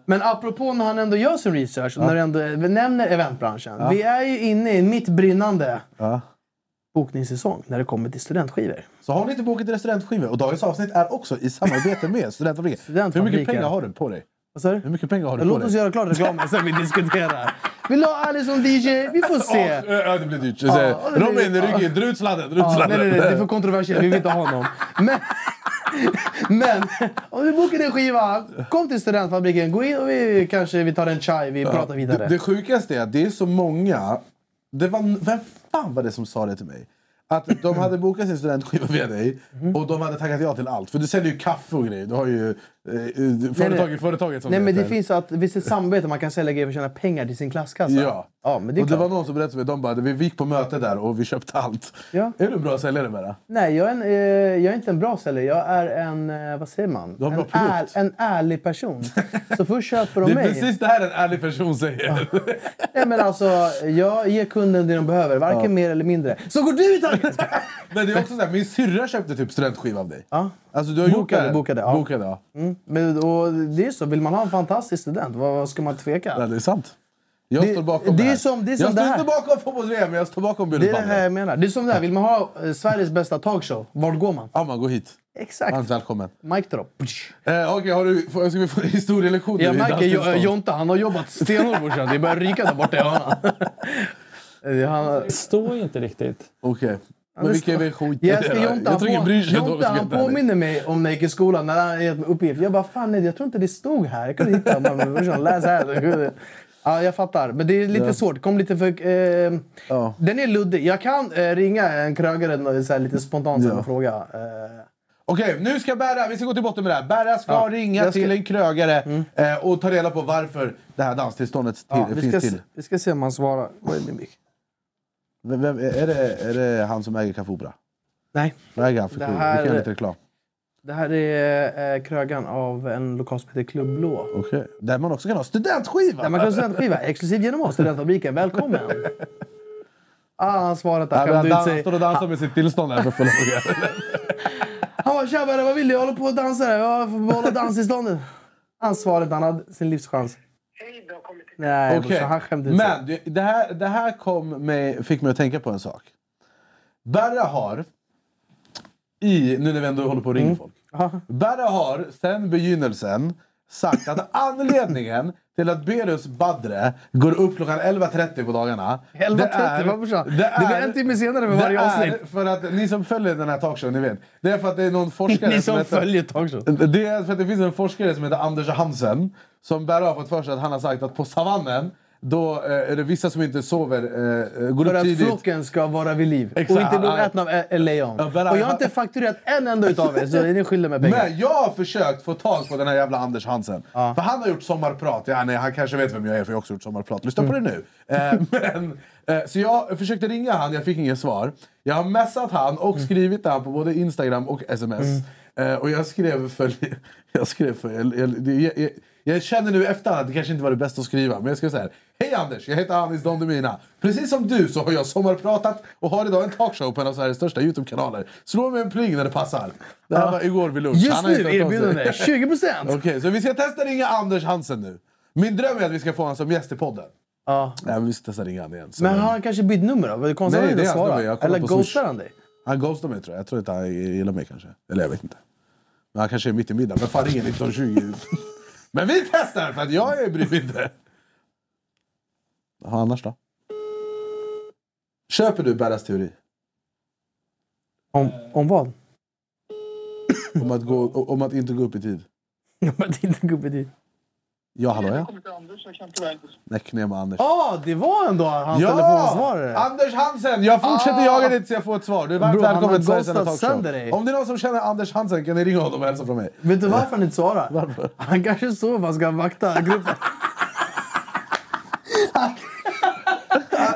Men apropå när han ändå gör sin research och när du ändå nämner eventbranschen. Vi är ju inne i mitt brinnande Ja. Bokningssäsong när det kommer till studentskivor. Så har ni inte bokat restaurangskivor? Och dagens avsnitt är också i samarbete med Studentfabriken. Hur mycket pengar har du på dig? Vad sa du? Hur mycket pengar har du på Låt oss dig? göra klart reklamen sen vi diskuterar. Vill du ha Ali som DJ? Vi får se. Ja, det blir dyrt. Blir- Robin, ja. ryggen, dra ut sladden, nej, nej, nej, det är för kontroversiellt. Vi vill inte ha honom. Men, men om du bokar en skiva, kom till studentfabriken. Gå in och vi kanske vi tar en chai. Vi pratar vidare. Det, det sjukaste är att det är så många... Det var, vem fan var det som sa det till mig? Att de hade bokat sin studentskiva via dig Mhm. och de hade tackat ja till allt. För du säljer ju kaffe och grejer. Du har ju eh, företag i företaget som Nej, men det finns att, visst ett samarbete man kan sälja grejer för att tjäna pengar till sin klasskassa? Ja. ja men det och det klart. var någon som berättade för mig, de bara, vi gick på möte där och vi köpte allt. Ja. Är du en bra säljare det? Nej, jag är, en, eh, jag är inte en bra säljare. Jag är en, eh, vad säger man? Du har en, bra är, en ärlig person. Så först köper de Det är mig. precis det här en ärlig person säger. Nej, men alltså, jag ger kunden det de behöver, varken mer eller mindre. Så går du taget! Men det är också så här, min syrra köpte typ studentskiva av dig. Ja. Alltså, du har gjort Bokade, det. bokade, ja. bokade ja. Mm. Men, och det är så, vill man ha en fantastisk student, vad, vad ska man tveka? ja. Det är sant. Jag Det- står bakom det det är här. som- det är som jag det står inte bakom fotbolls-VM, men jag står bakom Det är det här jag menar. Det är som det här, vill man ha eh, Sveriges bästa talkshow, vart går man? Ja, man går hit. Exakt. Varmt välkommen. Mic drop. Eh, Okej, har du, får- ska vi få en historielektion nu Jag märker? Jo- Jonte, han har jobbat stenhårt brorsan. Det börjar ryka där borta i hörnan. Han, Står ju inte riktigt. Okej. Men vilken är skit jag tror ingen bryr sig. Jonte, han påminner mig om när jag gick i skolan när han gett mig uppgift. Jag bara, fan nej, jag tror inte det stod här. Jag kunde hitta. Men, brorsan, läs här. Ja, jag fattar. Men det är lite svårt. Kom lite för... Eh, Ja. Den är luddig. Jag kan eh, ringa en krögare så här, lite spontant Ja. och fråga. Eh, Okej, nu ska Berra, vi ska gå till botten med det här. Berra ska Ja, ringa ska- Mm. till en krögare eh, och ta reda på varför det här danstillståndet till, ja, vi, finns ska, till. vi ska se om han svarar. Vad är min mick? Vem, vem, är, det, är det han som äger Café Opera? Nej. Vad äger han för Det här- Vi kan göra lite reklam. Det här är eh, krögan av en lokal som heter Klubb Blå. Okej. Där man också kan ha studentskiva! Där man kan ha studentskiva. Exklusiv genom oss, Studentfabriken. Välkommen! Ah, han svarar. Ja, Han han ut dan- sig. står och dansar med sitt tillstånd här för. Han bara “Tja vad vill du? Jag håller på att dansa. Jag får behålla danstillståndet.” Han svarade inte. Han hade sin livschans. Nej, Okej. brorsan, han skämde ut sig. Men det- det här, det här kom mig, fick mig att tänka på en sak. Berra har, i, nu när vi ändå håller på att ringa folk. Ja. Berra har sen begynnelsen sagt att anledningen till att Berus Badre går upp klockan 11.30 på dagarna. 11.30, vad brorsan? Det blir en timme senare för varje det avsnitt. är för att ni som följer den här talkshowen, ni vet. Det är för att det är någon forskare Ni som heter- följer talkshow. det är för att det finns en forskare som heter Anders Hansen som bara har fått för sig att han har sagt att på savannen då eh, är det vissa som inte sover, eh, går För upp att tidigt. flocken ska vara vid liv. Exakt. Och inte bli Ja, ja. ätna av ett lejon. Ja, Och jag har inte fakturerat en enda utav er, så är ni skyldiga med pengar. Men jag har försökt få tag på den här jävla Anders Hansen. För han har gjort sommarprat. Ja, nej, han kanske vet vem jag är för jag har också gjort sommarprat. Lyssna på det nu. Eh, men, eh, så jag försökte ringa han, jag fick inget svar. Jag har messat han och skrivit han på både Instagram och sms. Eh, och jag skrev för... Jag, skrev för jag, jag, jag, jag, känner nu efter att det kanske inte var det bästa att skriva. Men jag skrev så här. Hej Anders, jag heter Anis Don Demina. Precis som du så har jag sommarpratat och har idag en talkshow på en av Sveriges största Youtube-kanaler. Slå mig en pling när det passar. Det här var igår vid lunch. Just nu erbjudande 20 procent! Okej, så vi ska testa ringa Anders Hansen nu. Min dröm är att vi ska få honom som gäst i podden. Ja. Nej, men vi ska testa ringa honom igen. Men har han kanske bytt nummer då? Det konstigt Nej, det är hans nummer. Eller ghostar han dig? Han ghostar mig tror jag. Jag tror inte han gillar mig kanske. Eller jag vet inte. Men han kanske är mitt i middag. Men fan ringer 1920. men vi testar för att jag är bryr mig inte. Jaha, annars då? Köper du Berras teori? Om, om vad? Om att, gå, om att inte gå upp i tid? Om att inte gå upp i dit. Ja, hallå ja. Näck ner med Anders. Ja, det var ändå hans telefonsvarare. Anders Hansen! Jag fortsätter Ah! jaga dig tills jag får ett svar. Du är varmt Bro, han välkommen till Sveriges enda talkshow. Om det är någon som känner Anders Hansen kan ni ringa honom och hälsa från mig. Vet du varför han inte svarar? Varför? Han kanske sover, han ska vakta gruppen.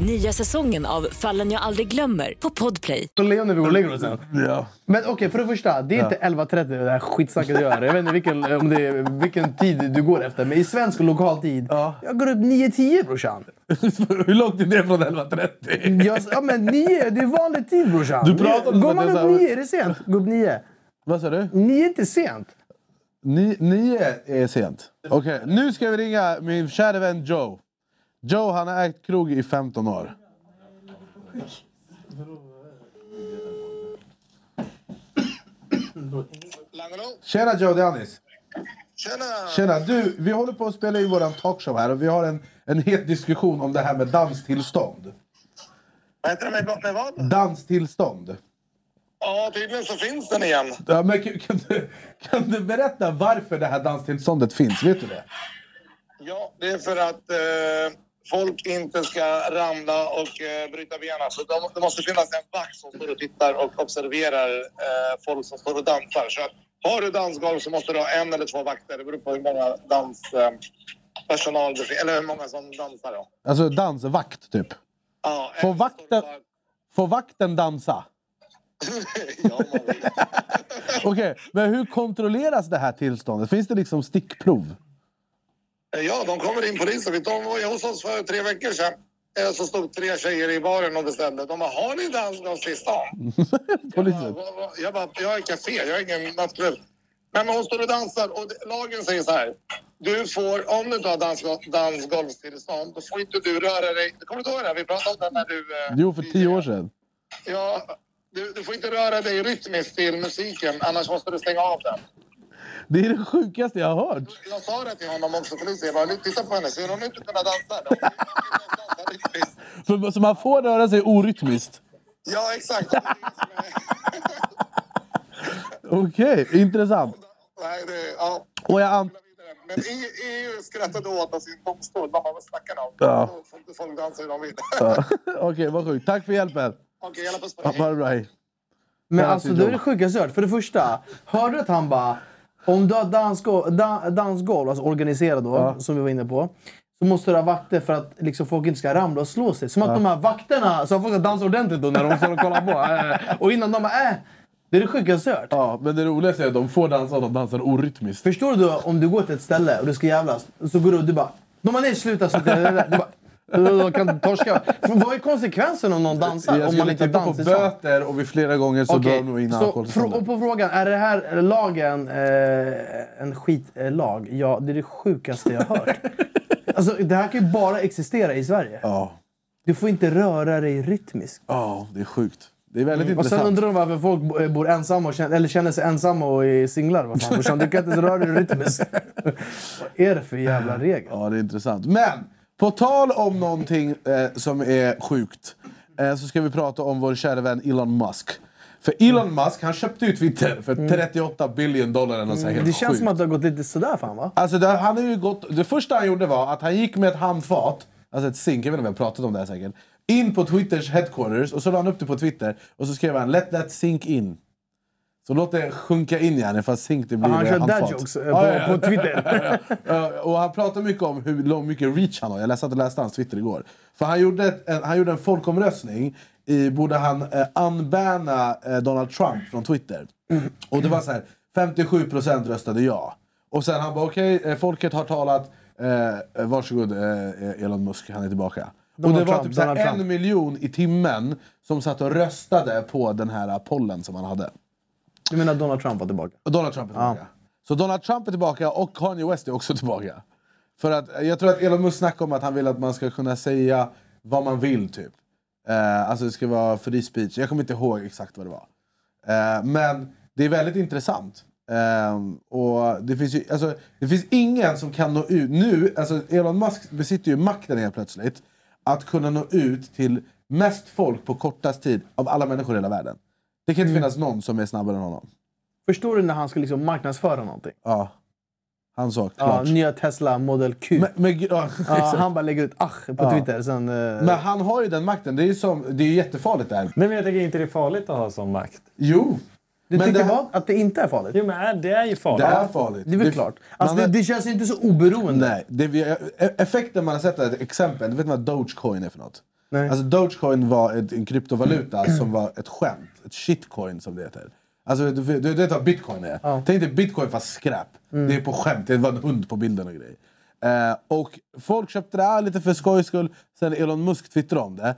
Nya säsongen av Fallen jag aldrig glömmer på Podplay. Leon när vi går och lägger oss sen. Ja. Men okej, för det första. Det är inte 11.30 det här skitsnacket du gör. Jag vet inte vilken, om det är, vilken tid du går efter. Men i svensk och lokal tid. Jag går upp 9.10 brorsan. Hur långt är det från 11.30? Jag, ja men 9, det är vanlig tid brorsan. Du pratar Går man är upp så här- 9 är det sent. Gå upp 9. Vad sa du? 9 är inte sent. Ni, nio är sent. Okej, nu ska vi ringa min kära vän Joe. Joe han har ägt krog i 15 år. Tjena Joe, det är Anis. Tjena! Tjena! Du, vi håller på att spela in våran talkshow här och vi har en, en het diskussion om det här med danstillstånd. Vad heter det med, med vad? Danstillstånd. Ja, tydligen så finns den igen. Ja, men kan, kan, du, kan du berätta varför det här danstillståndet finns? Vet du det? Ja, det är för att eh, folk inte ska ramla och eh, bryta benen. Så de, det måste finnas en vakt som står och tittar och observerar eh, folk som står och dansar. Så har du dansgolv så måste du ha en eller två vakter. Det beror på hur många danspersonal eh, finns, eller hur många som dansar. Då. Alltså dansvakt, typ. Ja, Får en vakten, bara- får vakten dansa? ja. Okej, men hur kontrolleras det här tillståndet? Finns det liksom stickprov? Ja, de kommer in polisen. De var hos oss för tre veckor sedan. Eh, Så stod tre tjejer i baren och beställde. De bara, har ni? Polisen? Jag bara, "Vad- vad?" Jag bara, jag är café, jag är ingen nattklubb. Men hon står och dansar och lagen säger så här. Du får, om du inte har dansgol- dansgolvstillstånd, då får inte du röra dig. Kommer du ihåg det? här? Vi pratade om det när du... eh, Jo, för tio år sedan. Ja, du, du får inte röra dig rytmiskt till musiken, annars måste du stänga av den. Det är det sjukaste jag har hört. Jag sa det till honom också, polisen. Jag bara, titta på henne, ser hon ut att kunna dansa? För, så man får röra sig orytmiskt? Ja, exakt. Okej, intressant. Nej, det, ja. Och jag an- Men EU, skrattade åt oss i en domstol. Bara, vad snackar ni om? Ja. Folk dansa hur de vill. Ja. Okej, vad sjukt. Tack för hjälpen. Okej, jävla puss på Ja, dig. Ha det bra. Men Ja, alltså det är det sjukaste jag hört. För det första, hörde du att han bara... Om du har dansgolv, da, dansgolv alltså organiserat då, som vi var inne på. Så måste du ha vakter för att liksom, folk inte ska ramla och slå sig. Som att de här vakterna, så att folk ska dansa ordentligt då när de står och kollar på. Eh, Och innan de bara äh. Det är det sjukaste jag hört. Ja, men det roligaste är att de får dansa och de dansar orytmiskt. Förstår du om du går till ett ställe och du ska jävlas. Så går du och du bara... De bara nej sluta. Så, du bara, de kan torska. För Vad är konsekvensen om någon dansar? Jag om man inte tippa på böter och vid flera gånger så Okej, drar de in alkoholtillståndet. och på frågan, är det här lagen eh, en skitlag? Ja, det är det sjukaste jag har hört. alltså, det här kan ju bara existera i Sverige. Ja. Du får inte röra dig rytmiskt. ja, det är sjukt. Det är väldigt Mm. Och sen intressant. undrar de varför folk eh, bor ensamma och känner, eller känner sig ensamma och är singlar. Vad fan, du kan inte ens röra dig rytmiskt. Vad är det för jävla regel? Ja, det är intressant. Men på tal om någonting eh, som är sjukt eh, så ska vi prata om vår kära vän Elon Musk. För Elon Musk han köpte ju Twitter för 38 billion dollar eller något Mm. Det känns sjukt. som att det har gått lite sådär fan va? Alltså det, han har ju gått, det första han gjorde var att han gick med ett handfat, alltså ett zink, jag vet inte om vi har pratat om det här säkert, in på Twitters headquarters och så la han upp det på Twitter och så skrev han “Let that sink in”. Så låt det sjunka in igen, fast zink det blir Han eh, kör dad handfat. jokes eh, Ja, på, ja, ja. på Twitter. Ja, och han pratar mycket om hur lång, mycket reach han har. Jag läste att läste hans Twitter igår. För han gjorde, ett, en, han gjorde en folkomröstning. I, borde han eh, unbanna eh, Donald Trump från Twitter? Och det var så här, 57% röstade ja. Och sen han bara okej, eh, folket har talat. Eh, varsågod eh, Elon Musk, han är tillbaka. Donald och det var Trump, typ här, Donald en miljon i timmen som satt och röstade på den här pollen som han hade. Du menar Donald Trump var tillbaka? Och Donald Trump är tillbaka. Så Donald Trump är tillbaka och Kanye West är också tillbaka. För att jag tror att Elon Musk snackar om att han vill att man ska kunna säga vad man vill typ. Eh, alltså det ska vara free speech. Jag kommer inte ihåg exakt vad det var. Eh, men det är väldigt intressant. Eh, och det finns ju, alltså, det finns ingen som kan nå ut. Nu, alltså Elon Musk besitter ju makten helt plötsligt. Att kunna nå ut till mest folk på kortast tid av alla människor i hela världen. Det kan inte finnas någon som är snabbare än honom. Förstår du när han ska liksom marknadsföra någonting? Ja. Han sa Ja, klart. nya Tesla Model Q. Men, men, ja, ja, han bara lägger ut ach på Ja. Twitter. Sen, eh, men han har ju den makten. Det är ju som, det är ju jättefarligt där. Men jag tycker inte det är farligt att ha sån makt. Jo. du men tycker det- vad? Att det inte är farligt? Jo, men är- det är ju farligt. Det är farligt. Det är väl klart. Alltså, det, det känns inte så oberoende. Nej, det, e- effekten man har sett är ett exempel. Du vet vad Dogecoin är för något? Nej. Alltså Dogecoin var ett, en kryptovaluta som var ett skämt. Ett shitcoin som det heter. Alltså du, du, du vet vad bitcoin är? Tänk dig bitcoin fast skräp. Det är på skämt. Det var en hund på bilden och grejer. Eh, och folk köpte det här lite för skojs skull. Sen Elon Musk twittrade om det.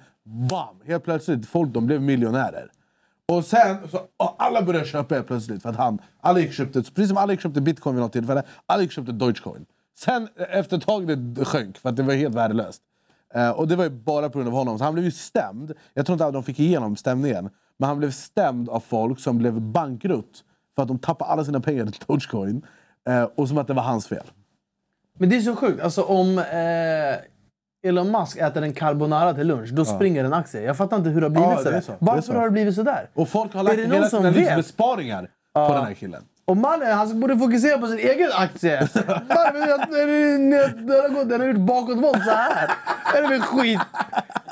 Bam! Helt plötsligt, folk de blev miljonärer. Och sen, så, och alla började köpa helt plötsligt. För att han, alla gick köpte, precis som alla gick köpte bitcoin vid något tillfälle. Alla gick köpte Dogecoin. Sen efter ett tag det sjönk för att det var helt värdelöst. Eh, och det var ju bara på grund av honom. Så han blev ju stämd. Jag tror inte att de fick igenom stämningen. Men han blev stämd av folk som blev bankrutt. För att de tappade alla sina pengar till Dogecoin. Eh, och som att det var hans fel. Men det är så sjukt. Alltså om eh, Elon Musk äter en carbonara till lunch, då springer en aktie. Jag fattar inte hur det har blivit Ja, sådär. så. Varför så. har det blivit sådär? Och folk har lagt hela sina livsbesparingar på den här killen. Och mannen, han borde fokusera på sin egen aktie. Varför? Den den har gjort bakåtvolt så här. Vad är det för skit?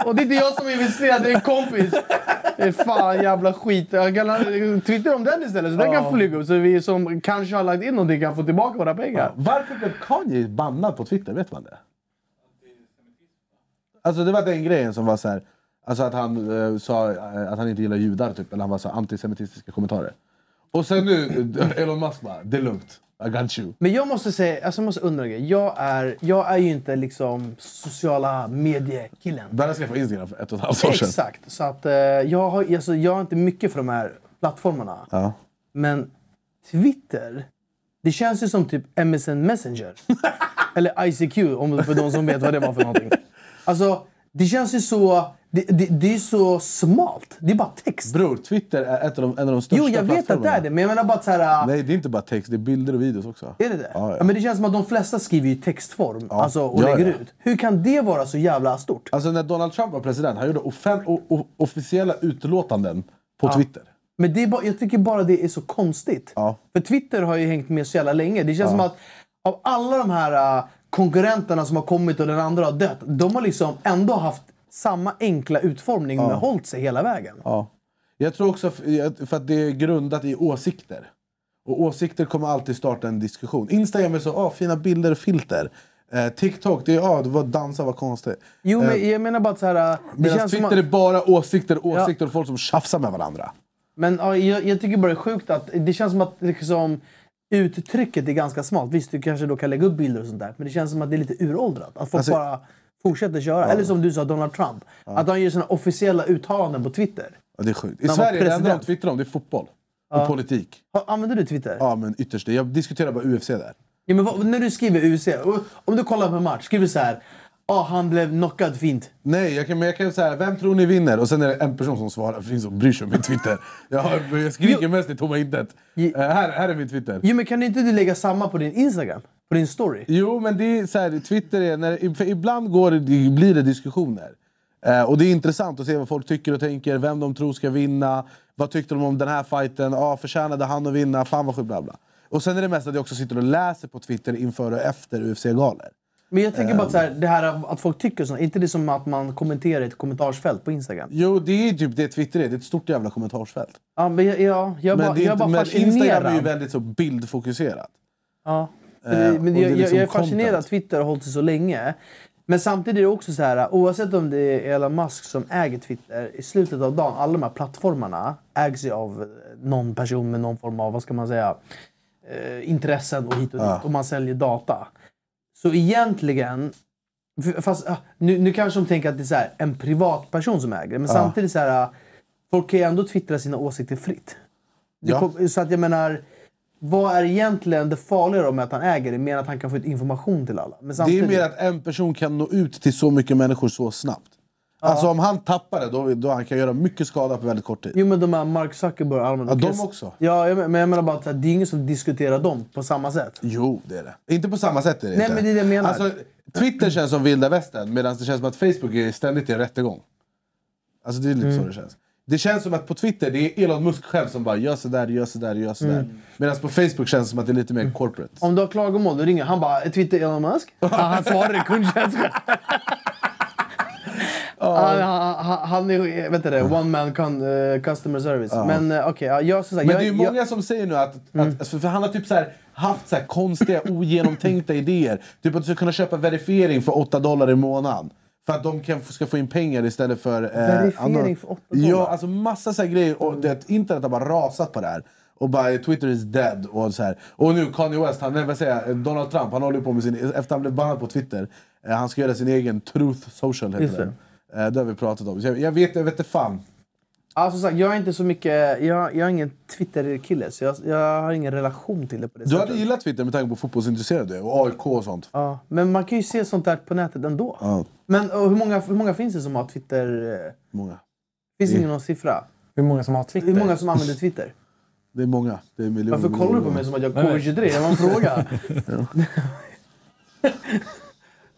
Och det är inte jag som investerat, det är en kompis. Det är fan jävla skit. Jag kan twittra om den istället så den kan flyga upp. Så vi som kanske har lagt in någonting kan få tillbaka våra pengar. Varför blev Kanye bannad på Twitter? Vet man det? Alltså det var den grejen som var så här. Alltså att han eh, sa eh, att han inte gillar judar typ. Eller han var så här antisemitistiska kommentarer. Och sen nu, Elon Musk bara, det är lugnt. I got you. Men jag måste säga, alltså jag måste undra en grej. Jag är, jag är ju inte liksom sociala mediekillen. Började skaffa Instagram för ett och ett halvt år sedan. Exakt. Så att, eh, jag, har, alltså, jag har inte mycket för de här plattformarna. Ja. Men Twitter, det känns ju som typ MSN Messenger. Eller ICQ, om, för de som vet vad det var för någonting. Alltså, det känns ju så... Det, det, det är så smalt. Det är bara text. Bror, Twitter är ett av de, en av de största Jo, jag vet att det är det. Men jag menar bara så här... Nej, det är inte bara text. Det är bilder och videos också. Är det det? Ja, ja. Ja, men det känns som att de flesta skriver i textform alltså, och Ja, lägger ja. ut. Hur kan det vara så jävla stort? Alltså när Donald Trump var president, han gjorde officiella utlåtanden på Twitter. Men det är bara, jag tycker bara det är så konstigt. Ja. För Twitter har ju hängt med så jävla länge. Det känns som att av alla de här uh, konkurrenterna som har kommit och den andra har dött. De har liksom ändå haft samma enkla utformning men hållit sig hela vägen. Ja. Jag tror också för att det är grundat i åsikter. Och åsikter kommer alltid starta en diskussion. Instagram är så, ah, fina bilder och filter. Eh, TikTok, det är ah, det var dansa var konstigt. Jo, men jag menar bara att så här, det Medan känns som Twitter att, är bara åsikter, åsikter och folk som tjafsar med varandra. Men ja, jag, jag tycker bara det är sjukt att det känns som att liksom, uttrycket är ganska smalt. Visst, du kanske då kan lägga upp bilder och sånt där. Men det känns som att det är lite uråldrat. Att folk Alltså- bara fortsätter köra. Eller som du sa, Donald Trump. Att han gör sina officiella uttalanden på Twitter. Ja, det är sjukt. I Sverige är det enda de twittrar om det är fotboll. Och politik. Ha- Använder du Twitter? Ja, men ytterst. Jag diskuterar bara UFC där. Ja, men vad, när du skriver och- om du kollar på en match, skriver du så här. Ja, han blev knockad fint. Nej, jag kan, men jag kan säga vem tror ni vinner? Och sen är det en person som svarar, för det finns som bryr sig om min Twitter. Jag, har- jag skriker Jo. mest i tomma intet. Eh, här, här är min Twitter. Jo, men kan inte du lägga samma på din Instagram? På din story? Jo, men det är så här, Twitter är... När, för ibland går det, blir det diskussioner. Eh, och det är intressant att se vad folk tycker och tänker, vem de tror ska vinna. Vad tyckte de om den här fighten? Ah, förtjänade han att vinna? Fan vad sjukt, bla bla. Och sen är det mest att jag också sitter och läser på Twitter inför och efter UFC-galor. Men jag tänker bara att så här, det här att folk tycker så. Är inte det som att man kommenterar i ett kommentarsfält på Instagram? Jo, det är typ det Twitter är. Det är ett stort jävla kommentarsfält. Ja, men jag, jag, jag, Men, bara, jag inte, bara men Instagram är ju fascinerad. väldigt så bildfokuserat. Ja. Eh, Men, men jag, liksom jag är fascinerad att Twitter har hållit sig så länge. Men samtidigt är det också så här, oavsett om det är Elon Musk som äger Twitter, i slutet av dagen, alla de här plattformarna ägs ju av någon person med någon form av, vad ska man säga, eh, intressen och hit och dit. Och man säljer data. Så egentligen, fast ah, nu, nu kanske de tänker att det är så här, en privatperson som äger det, men samtidigt så här, folk kan ju ändå twittra sina åsikter fritt. Ja. kom, så att jag menar, vad är egentligen det farliga med att han äger det? Mer att han kan få ut information till alla. Men Det är samtidigt, mer att en person kan nå ut till så mycket människor så snabbt. Alltså om han tappar det, då, då han kan göra mycket skada på väldigt kort tid. Jo men de här Mark Zuckerberg och alla Ja, de också. Ja, men jag menar bara att det är ingen som diskuterar dem på samma sätt. Jo, det är det. Inte på samma sätt är det Nej, inte. men det är det jag menar. Alltså, Twitter känns som vilda västern medan det känns som att Facebook är ständigt i rättegång. Alltså det är lite Mm. så det känns. Det känns som att på Twitter det är Elon Musk själv som bara gör sådär, gör sådär, gör sådär. Mm. Medan på Facebook känns det som att det är lite mer corporate. Om du har klagomål, då ringer han bara “Twitter Elon Musk?” ja, Han svarar i kundtjänsten. han, han, han- är vet det, one man con, eh, customer service. Men uh, okej, ja, jag, sagt, Men jag, det är ju många jag, som säger nu att, att för, för han har typ så här, haft så här konstiga ogenomtänkta idéer. Typ att du ska kunna köpa verifiering för 8 dollar i månaden. För att de kan, ska få in pengar istället för... Eh, Verifiering andra- för 8 dollar? Ja, alltså massa så grejer. Och det, internet har bara rasat på det här. Och bara Twitter is dead. Och, så här. och nu Kanye West, han, nej, vad säger jag, Donald Trump, han håller på med sin... Efter han blev bannad på Twitter, eh, han ska göra sin egen Truth Social heter Just det. Eh, det har vi pratat om. Jag, jag vet, jag vet inte fan. Ja, som sagt, jag är inte så mycket... Jag, jag är ingen Twitter-kille, så jag, jag har ingen relation till det på det Du sättet. hade gillat Twitter med tanke på fotbollsintresserad du är, och AIK och sånt. Ja, men man kan ju se sånt där på nätet ändå. Ja, Men och hur, många, hur många finns det som har Twitter? eh, många. Finns det ingen någon siffra? Hur många som har Twitter? Hur många som använder Twitter? Det är många. Det är miljoner. Varför kollar du på mig som att jag är covid-23? Det var en fråga.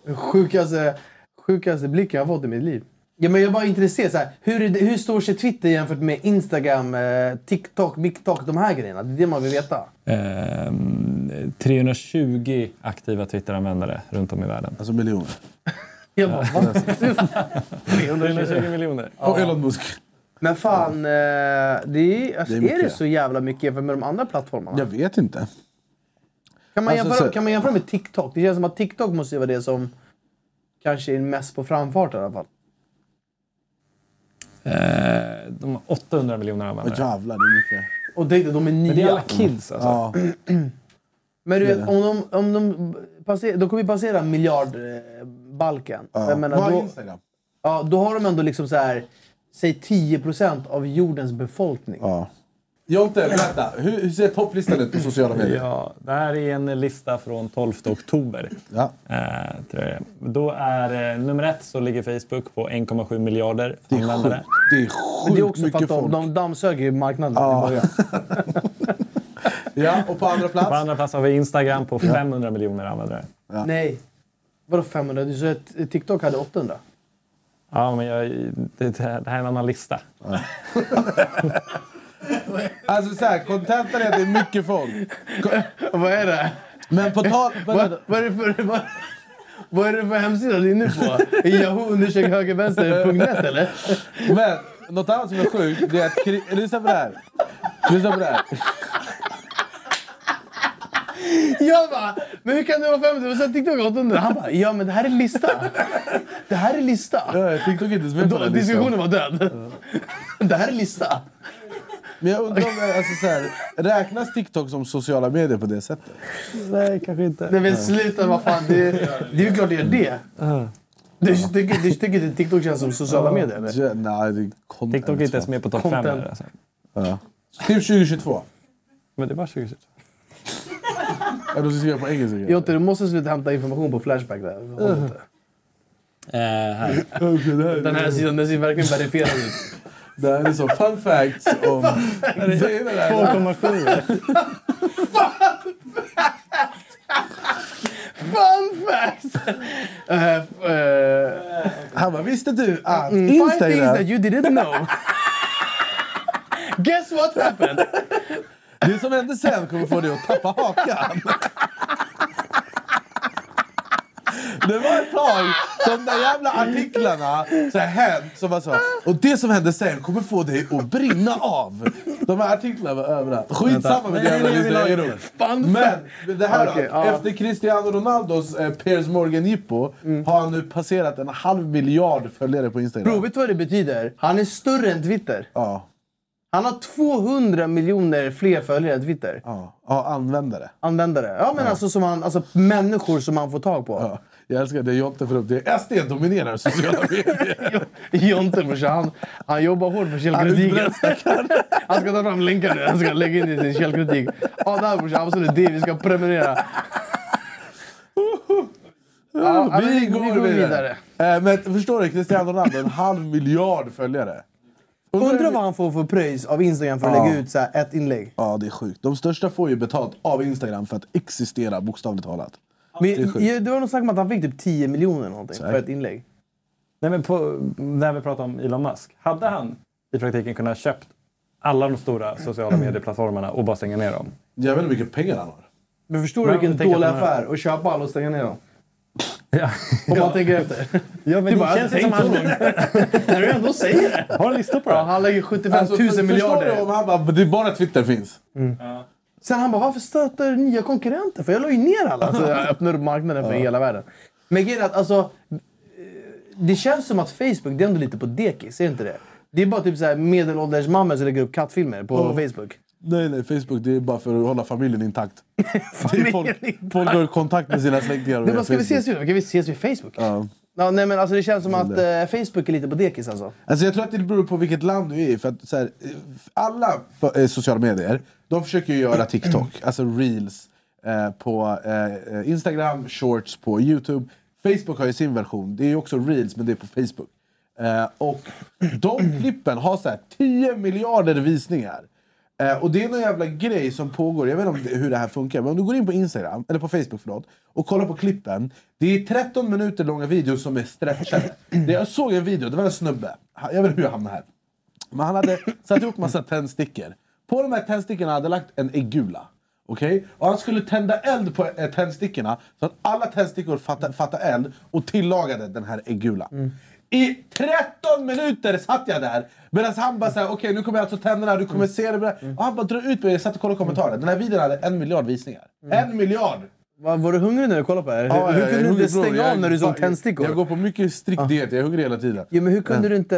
sjukaste, sjukaste blicken jag har fått i mitt liv. Ja, men jag är bara intresserad. Så här, hur, är det, hur står sig Twitter jämfört med Instagram, eh, TikTok, MikTok, de här grejerna? Det är det man vill veta. Ehm, 320 aktiva Twitter-användare runt om i världen. Alltså miljoner. Jag bara, va? 320 miljoner. Och Elon Musk. Men fan, eh, det är, alltså, Det är är, mycket. det så jävla mycket jämfört med de andra plattformarna? Jag vet inte. Kan man, Alltså, jämföra, så- kan man jämföra med TikTok? Det känns som att TikTok måste vara det som kanske är mest på framfart i alla fall. Eh, de har 800 miljoner Åh användare. jävlar, det är mycket. Och det, de är nya. Men det är alla kids alltså. Ja. Men du vet, om de, om de, passer, de kommer ju passera miljardbalken. Ja. Jag menar, då, Instagram? ja, då har de ändå liksom så här, säg 10% av jordens befolkning. Ja. Jonte, berätta. Hur, hur ser topplistan ut på sociala medier? Ja, det här är en lista från 12 oktober. Ja. Eh, tror jag. Då är eh, nummer ett så ligger Facebook på 1,7 miljarder Det är användare. sjukt. Det är Men det är sjukt också för att de, de dammsöker ju marknaden Ja. i början. Ja, och på andra På plats? andra plats har vi Instagram på 500 miljoner användare. Nej. Vadå 500? Du sa att TikTok hade 800? Ja, men jag, det, det här är en annan lista. Alltså så här, kontentan är att det är mycket folk. Vad är det? Men på tal... Vad, vad, är det för, vad, vad är det för hemsida du är inne på? Yahoo undersök högervänster.net eller? Men något annat som är sjukt, det är att... kri- Lyssna på det här. Lyssna på det här. Jag bara, men hur kan det vara 500? Och sen TikTok 800. Han bara, ja men det här är lista. Det här är lista. Ja, TikTok är inte ens med på Då, den listan. diskussionen var död. Det här är lista. Men jag undrar om alltså, så här, räknas TikTok som sociala medier på det sättet? Nej, kanske inte. Nej men sluta, vad fan. Det, det är ju klart det gör det. Du tycker, du tycker inte TikTok känns som sociala medier eller? Ja, nej, det är content. TikTok är inte ens med på topp 5. Content. Alltså. Ja. Skriv 2022. Men det var 2022. Ja, du ska skriva på engelska. Jonte, du måste sluta hämta information på Flashback där. Inte. Eh, här. Den här sidan den ser verkligen verifierad ut. Det här är så fun facts om... Det är det där. 2,7. Fun facts! Uh, uh, Han bara, visste du att Mm, Five things that you didn't know. Guess what happened? Det som hände sen kommer få dig att tappa hakan. Det var ett tag, de där jävla artiklarna så här, hänt, som var så. Och det som hände sen kommer få dig att brinna av. De här artiklarna var överallt. Skitsamma med det jävla. Fun Men det här då, Okej, ja. efter Cristiano Ronaldos eh, Piers Morgan Jippo har han nu passerat en halv miljard följare på Instagram. Bro, vet du vad det betyder? Han är större än Twitter. Ja, Han har 200 miljoner fler följare än Twitter. ja, ja, användare. Användare. Ja, men Alltså, som han, alltså människor som man får tag på. Ja, jag älskar det Jonte får upp. Det är SD dominerar sociala medier. Jonte brorsan, han, han jobbar hårt för källkritiken. Han ska ta fram länkar nu. Han ska lägga in i sin källkritik. Det här brorsan, absolut det vi ska prenumerera. Ja, vi, går, vidare. Eh, men förstår du? Cristiano Ronaldo, en halv miljard följare. Undrar vad han får för pröjs av Instagram för att Ja. lägga ut så ett inlägg. Ja, det är sjukt. De största får ju betalt av Instagram för att existera, bokstavligt talat. Men, Det ja, det var något snack om att han fick typ 10 miljoner eller någonting för ett inlägg. Nej, men på, när vi pratar om Elon Musk. Hade han i praktiken kunnat köpt alla de stora sociala medieplattformarna och bara stänga ner dem? Jävlar hur mycket pengar han har. Men förstår du vilken dålig affär att köpa alla och stänga ner dem? Ja. Om man tänker efter. Ja, men Du det bara, känns jag som inte han... När du ändå säger det. Har en lista på det? Ja, han lägger 75 Alltså, 000 för- Förstår du miljarder. om han bara, det är bara Twitter finns? Sen han bara, varför stöter nya konkurrenter? För jag la ju ner alla. Så jag öppnar upp marknaden för hela världen. Men grejen att alltså... Det känns som att Facebook, det är ändå lite på dekis, är det inte det? Det är bara typ så här medelålders mammor som lägger upp kattfilmer på Facebook. Nej, nej, Facebook det är bara för att hålla familjen intakt. Familjen folk, intakt. folk har kontakt med sina släktingar via bara, ska vi Facebook. ses vid? Kan vi ses vid Facebook? Ja. Ja, nej, men alltså, det känns som att eh, Facebook är lite på dekis alltså. Alltså jag tror att det beror på vilket land du är i. För att, så här, eh, alla f- eh, sociala medier de försöker ju göra TikTok, alltså reels eh, på eh, Instagram, shorts på Youtube. Facebook har ju sin version, det är ju också reels men det är på Facebook. Eh, och de klippen har så här 10 miljarder visningar. Eh, och det är någon jävla grej som pågår, jag vet inte om det, hur det här funkar, men om du går in på Instagram, eller på Facebook förlåt, och kollar på klippen. Det är 13 minuter långa videos som är stretchade. Det- Jag såg en video, det var en snubbe, jag vet inte hur jag hamnade här. Men han hade satt ihop massa tändstickor. På de här tändstickorna hade jag lagt en äggula. Okej? Och han skulle tända eld på eh, tändstickorna så att alla tändstickor fattade, fatta eld och tillagade den här äggulan. I 13 minuter satt jag där medan han bara såhär, okej nu kommer jag alltså tända den här, du kommer se det. Och han bara drar ut mig. Jag satt och kollade kommentarer. Den här videon hade en miljard visningar. En miljard! Va, var du hungrig när du kollade på det här? Ja, hur jag- kunde jag du inte stänga bror. av när du Jag- såg tändstickor? Jag går på mycket strikt diet, jag är hungrig hela tiden. Ja, men hur kunde du inte...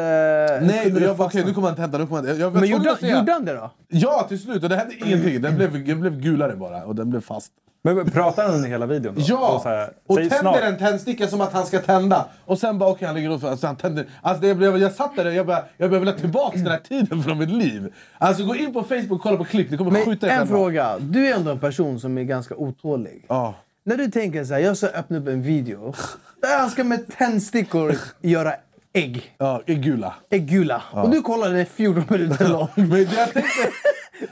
Nej, du jag bara, fastna? nu kommer han tända, nu kommer han jag, jag Men gjorde, gjorde han det då? Ja, till slut. Och det hände ingenting. Den blev, den blev gulare bara och den blev fast. Men pratar han under hela videon då? Ja! Och, så här, Och tänder snart. en tändsticka som att han ska tända. Och sen bara okej, han ligger och alltså, han tänder. Alltså, det blev, jag satt där och jag bara, jag ha tillbaka den här tiden från mitt liv. Alltså gå in på Facebook och kolla på klipp. Ni kommer Men skjuta er en fråga. Du är ändå en person som är ganska otålig. Ja. När du tänker så här, jag ska öppna upp en video där han ska med tändstickor göra ägg. Ja, gula. Äggula. Och du kollar den är 14 minuter lång. Men jag tänkte...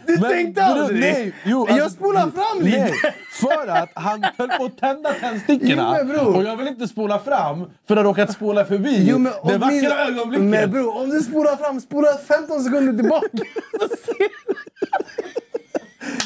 Du Men tänkte aldrig? Nej, jo, jag alltså, spolar fram lite. Nej, för att han höll på att tända tändstickorna. Jo, och jag vill inte spola fram för att råkat spola förbi Jo, men det om vackra min- ögonblicket. Men bror, om du spolar fram, spola 15 sekunder tillbaka.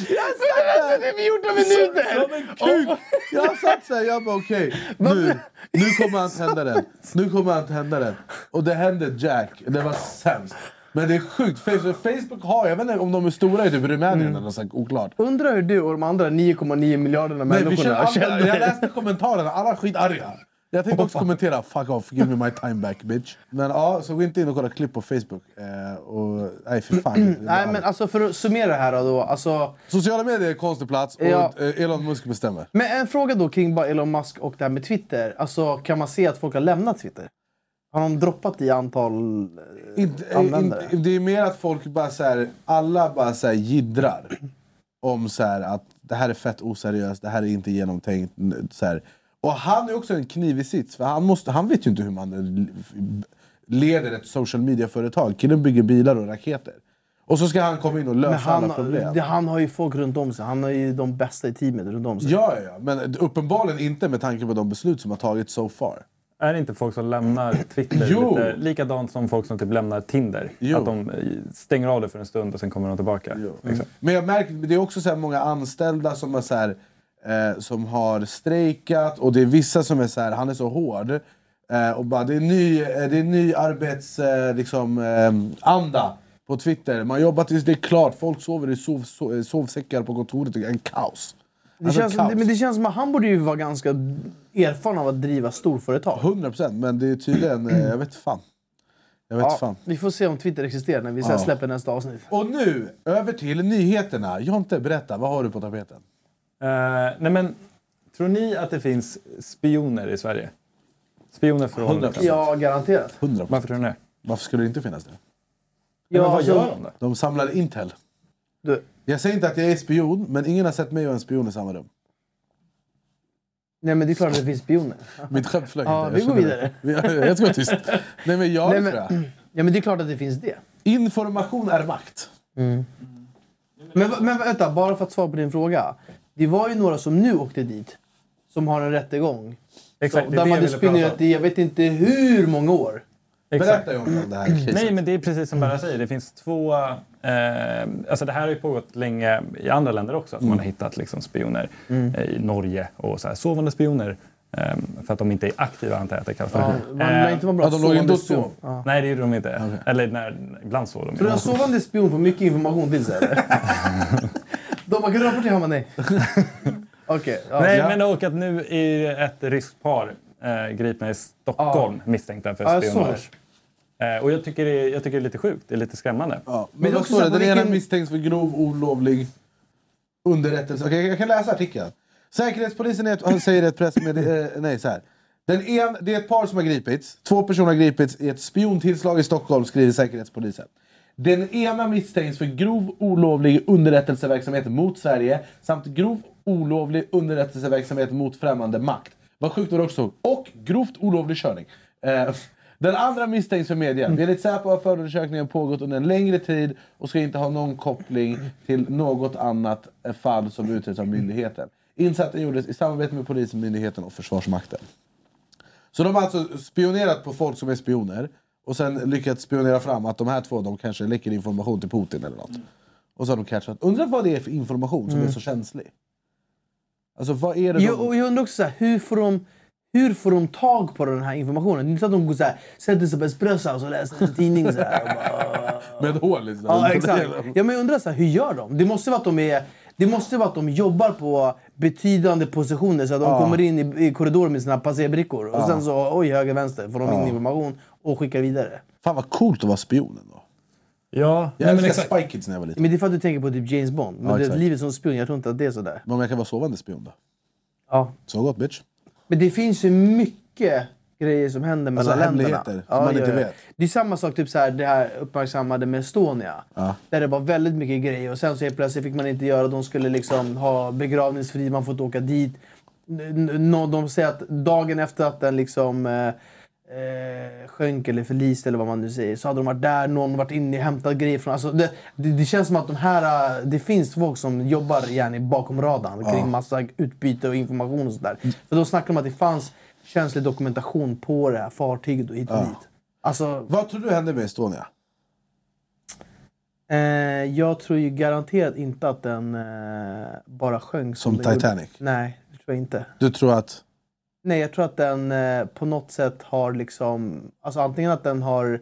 Jag satt där i 14 minuter! Som en kuk! Jag satt såhär, jag bara okej, nu, nu kommer han tända den. Nu kommer han tända den. Och det hände Jack, det var sämst. Men det är sjukt, Facebook, Facebook har, jag vet inte om de är stora i typ Rumänien Mm. eller något oklart. Undrar hur du och de andra 9,9 miljarderna människorna alla, känner. jag läste kommentarerna, alla är skitarga. Jag tänkte också kommentera 'fuck off, give me my time back bitch' Men ja, så gå inte in och kolla klipp på Facebook. Eh, och, nej för fan. Nej men alltså för att summera det här då. Alltså, Sociala medier är en konstig plats och Ja. eh, Elon Musk bestämmer. men en fråga då kring bara Elon Musk och det här med Twitter. Alltså kan man se att folk har lämnat Twitter? Har de droppat i antal eh, Inte, eh, användare? inte, det är mer att folk bara så här, alla bara så här jiddrar om så här, att det här är fett oseriöst, det här är inte genomtänkt. Så här. Och han är också en knivig sits, för han, måste, han vet ju inte hur man eh, leder ett social media-företag. Killen bygger bilar och raketer. Och så ska han komma in och lösa han, alla problem. han har ju folk runt om sig. Han har ju de bästa i teamet runt om sig. Ja, ja, ja, men uppenbarligen inte med tanke på de beslut som har tagits so far. Är det inte folk som lämnar Twitter Jo. lite likadant som folk som typ lämnar Tinder? Jo. Att de eh, stänger av det för en stund och sen kommer de tillbaka. Liksom. Men jag märker det är också så många anställda som har, så här, eh, som har strejkat och det är vissa som är så här, han är så hård. Eh, och bara, det är ny, eh, det är ny arbets, eh, liksom, eh, på Twitter. Man jobbar tills det är klart. Folk sover i sov, sov, sovsäckar på kontoret. Det är en kaos. Det Alltså, känns, kaos. men det känns som att han borde ju vara ganska erfaren av att driva storföretag. 100 procent, men det är tydligen... Eh, jag vet fan. Jag vet Ja, fan. vi får se om Twitter existerar när vi Ja. släpper nästa avsnitt. Och nu, över till nyheterna. Jonte, berätta. Vad har du på tapeten? Eh, nej men, tror ni att det finns spioner i Sverige? Spioner från... 100%. Ja, garanterat. 100 Varför tror ni det? Varför skulle det inte finnas det? Ja, men vad alltså, gör de då? De samlar intel. Du, Jag säger inte att jag är spion, men ingen har sett mig och en spion i samma rum. nej men det är klart att det finns spioner. Mitt skämt flög Ja, inte. vi går vidare. det. Jag ska vara tyst. Nej men jag Nej, tror men, jag. ja men det är klart att det finns det. Information är makt. Men, va- men vänta, bara för att svara på din fråga. Det var ju några som nu åkte dit. Som har en rättegång. Exakt, så, där det man hade spenderat i jag vet inte hur många år. Exakt. Berätta Jonte om det här caset. Nej, men det är precis som Berra säger. Det finns två... Eh, alltså det här har ju pågått länge i andra länder också. Att man har hittat liksom spioner Mm. eh, i Norge och så här, sovande spioner. Eh, för att de inte är aktiva antar jag att det kallas för. Ja, man Eh, inte vara bra ja, de låg inte och spion. sov. Ja. Nej, det gjorde de inte. Eller när, ibland sov de. Så en sovande spion får mycket information till sig? De bara, kan du rapportera? Bara, nej. Okej. ja. Nej, Ja. men och att nu är ett ryskt par eh, gripna i Stockholm misstänkta för spionage. Eh, och jag tycker, det är, jag tycker det är lite sjukt. Det är lite skrämmande. Ja, Men men står det? här, Den ena misstänks för grov olovlig underrättelse. Okej, jag kan läsa artikeln. Säkerhetspolisen är säger i ett pressmeddelande... Eh, nej, så här. Den en, det är ett par som har gripits. Två personer har gripits i ett spiontillslag i Stockholm, skriver Säkerhetspolisen. Den ena misstänks för grov olovlig underrättelseverksamhet mot Sverige samt grov olovlig underrättelseverksamhet mot främmande makt. Vad sjukt var det också. Och grovt olovlig körning. Eh, Den andra misstänks för medhjälp. Enligt Säpo har förundersökningen pågått under en längre tid och ska inte ha någon koppling till något annat fall som utreds av myndigheten. Insatsen gjordes i samarbete med polisen, myndigheten och Försvarsmakten. Så de har alltså spionerat på folk som är spioner och sen lyckats spionera fram att de här två de kanske läcker information till Putin eller något. Och så har de catchat. Undrar vad det är för information som är så känslig? Alltså vad är det de... Jag, jag undrar också så här, hur får de... Hur får de tag på den här informationen? Det är inte så att de går så här, sätter sig på espresso och så läser en tidning. Så här, och bara, Med ett hål liksom. Ja, exakt. Ja, men jag undrar så här, hur gör de? Det måste vara att de är... Det måste vara att de jobbar på betydande positioner så att de kommer in i, i korridoren med sina passerbrickor. Och sen så, oj, höger, vänster, får de in information och skickar vidare. Fan vad coolt att vara spionen då. Ja, Jag nej, men älskade exakt. Spy Kids när jag var liten. Men det är för att du tänker på typ James Bond. Men Ja, det, livet som spion, jag tror inte att det är sådär. Men om jag kan vara sovande spion då? Ja. Så gott bitch. Men det finns ju mycket grejer som händer mellan Alltså, länderna. som man inte vet. Det är samma sak, typ så här, det här uppmärksammade med Estonia. Där det var väldigt mycket grejer och sen så helt plötsligt fick man inte göra, de skulle liksom ha begravningsfri, man får inte åka dit. De säger att dagen efter att den liksom eh, sjönk eller förliste eller vad man nu säger så hade de varit där, någon varit inne och hämtat grejer från... Alltså det, det, det känns som att de här, eh, det finns folk som jobbar gärna bakom radarn kring massa utbyte och information och sådär. För då snackar de att det fanns känslig dokumentation på det här fartyget och hit och dit. Alltså, Vad tror du hände med Estonia? eh, jag tror ju garanterat inte att den eh, bara sjönk Som gjorde. Titanic? Nej, det tror jag inte. Du tror att... Nej, jag tror att den eh, på något sätt har liksom... Alltså antingen att den har...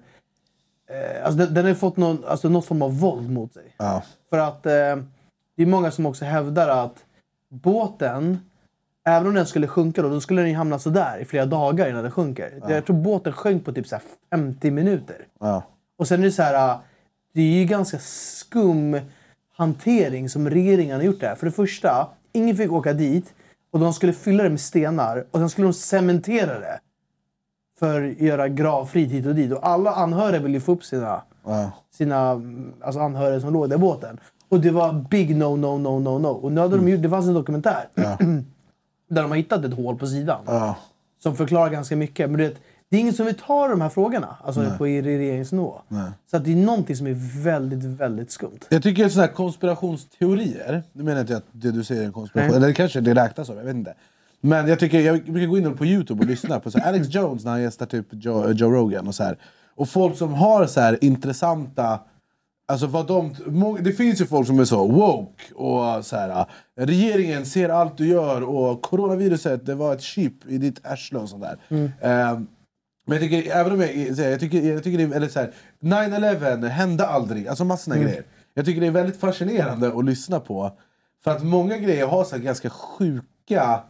Eh, alltså den, den har fått någon, alltså något form av våld mot sig. Ja. För att eh, det är många som också hävdar att båten, även om den skulle sjunka då, då skulle den ju hamna sådär i flera dagar innan den sjunker. Jag tror båten sjönk på typ så här 50 minuter. Ja. Och sen är det så här, äh, det är ju ganska skum hantering som regeringen har gjort där. För det första, ingen fick åka dit och de skulle fylla det med stenar och sen skulle de cementera det. För att göra gravfrid hit och dit. Och alla anhöriga ville ju få upp sina, Ja. sina mm, alltså anhöriga som låg där i båten. Och det var big no, no, no, no, no. Och nu hade de gjort, det fanns en dokumentär. där de har hittat ett hål på sidan. Ja. Som förklarar ganska mycket. Men du vet, det är ingen som vill ta de här frågorna alltså på regeringsnivå. Så att det är någonting som är väldigt, väldigt skumt. Jag tycker sådana här konspirationsteorier, nu menar jag inte att det du säger är en konspiration, Nej. eller kanske det räknas som, jag vet inte. Men jag tycker, jag brukar gå in på Youtube och lyssna på så Alex Jones när han gästar typ Joe, Joe Rogan och så här. Och folk som har så här intressanta Alltså vad de, det finns ju folk som är så woke och så här. Regeringen ser allt du gör och coronaviruset det var ett chip i ditt arsle och sånt där. Ehm, men jag tycker, även om jag, jag tycker, jag tycker det är väldigt så här, 9-11 hände aldrig, alltså massor av grejer. Jag tycker det är väldigt fascinerande att lyssna på. För att många grejer har så här ganska sjuka,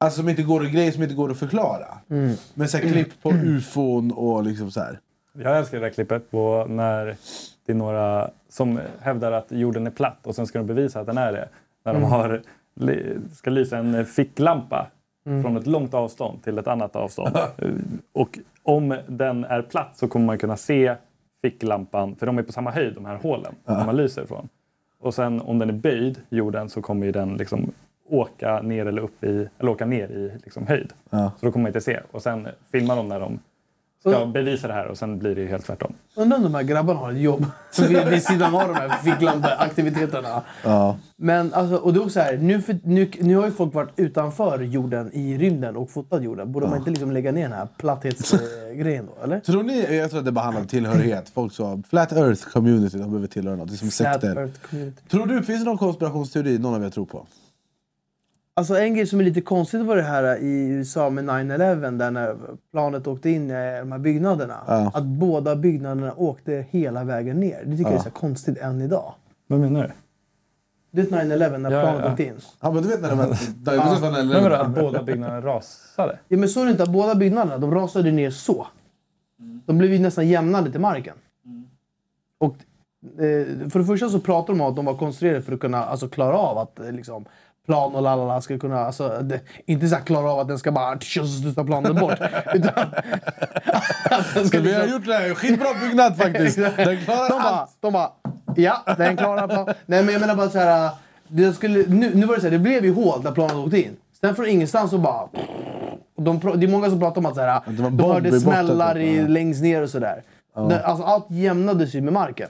alltså som inte går, grejer som inte går att förklara. Men så här, klipp på ufon och liksom så här. Jag älskar det där klippet på när det är några som hävdar att jorden är platt och sen ska de bevisa att den är det. När de har, li- ska lysa en ficklampa från ett långt avstånd till ett annat avstånd. och om den är platt så kommer man kunna se ficklampan, för de är på samma höjd de här hålen där man lyser ifrån. Och sen om den är böjd, jorden, så kommer den liksom åka ner eller upp i, eller åka ner i liksom höjd. Så då kommer man inte se. Och sen filmar de när de ska bevisa det här och sen blir det ju helt tvärtom. Undrar om de här grabbarna har ett jobb vid, vid sidan av de här ficklampeaktiviteterna. Men alltså, och det är också så här, nu, för, nu, nu har ju folk varit utanför jorden i rymden och fotat jorden. Borde man inte liksom lägga ner den här platthetsgrejen då? Eller? Tror ni, jag tror att det bara handlar om tillhörighet. Folk sa Flat Earth community, de behöver tillhöra något. Det är som Flat sekter. Earth community. Tror du, finns det någon konspirationsteori någon av er tror på? Alltså en grej som är lite konstigt var det här i USA med 9-11 där när planet åkte in i de här byggnaderna. Ja. Att båda byggnaderna åkte hela vägen ner. Det tycker jag är så konstigt än idag. Vad menar du? Du vet 9-11 när Ja, planet ja. åkte in? Ja men du vet när de... Ja. Men vadå, att båda byggnaderna rasade? Ja, men såg du inte att båda byggnaderna de rasade ner så? De blev ju nästan jämnade till marken. Och eh, för det första så pratar de om att de var konstruerade för att kunna alltså, klara av att eh, liksom, plan och lalala ska kunna... Alltså, det, inte så här klara av att den ska bara studsa planet bort. utan att den ska Vi har liksom- gjort det här, skitbra byggnad faktiskt. Den klarar de bara, allt. de bara, ja, den klarar plan. Nej men jag menar bara så här. Det skulle, nu, nu var det så här, det blev ju hål där planet åkte in. Sen från ingenstans så bara... Och de, det är många som pratar om att så här, det var de hörde smällar typ, i, ja. längst ner och sådär. Det- Alltså, allt jämnades ju med marken.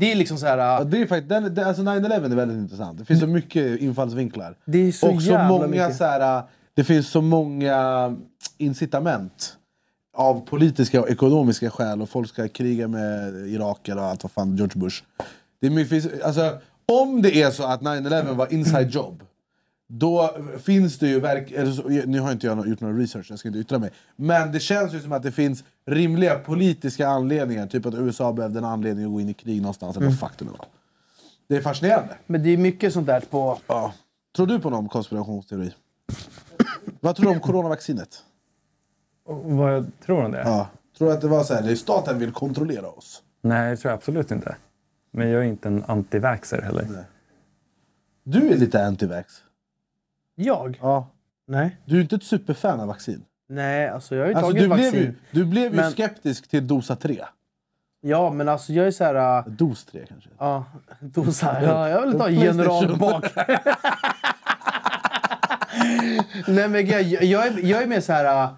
Det är liksom så här... Ja, det är faktiskt, den, den, alltså 9-11 är väldigt intressant. Det finns så mycket infallsvinklar. Det är så och så många, mycket. så här, det finns så många incitament av politiska och ekonomiska skäl och folk ska kriga med iraker och allt vad fan, George Bush. Det är mycket, alltså, om det är så att 9-11 var inside job då finns det ju verk... eller så- Nu har inte jag gjort någon research, jag ska inte yttra mig. Men det känns ju som att det finns rimliga politiska anledningar. Typ att USA behövde en anledning att gå in i krig någonstans. Eller vad fuck det nu var. Det är fascinerande. Men det är mycket sånt där på... Ja. Tror du på någon konspirationsteori? Vad tror du om coronavaccinet? Vad jag tror om det? Ja. Tror du att det var så här, staten vill kontrollera oss? Nej, det tror jag absolut inte. Men jag är inte en antivaxer heller. Du är lite anti-vax. Jag? Ja. Nej. Du är inte ett superfan av vaccin. Nej, alltså jag har ju Alltså, tagit du, vaccin. blev ju, du blev ju Men- skeptisk till dosa 3. Ja, men alltså jag är så här... äh, Dos 3 kanske? Ja, dosa. Ja, jag vill ta PlayStation. generalbak. Nej men jag, jag, är, jag är mer så här... äh,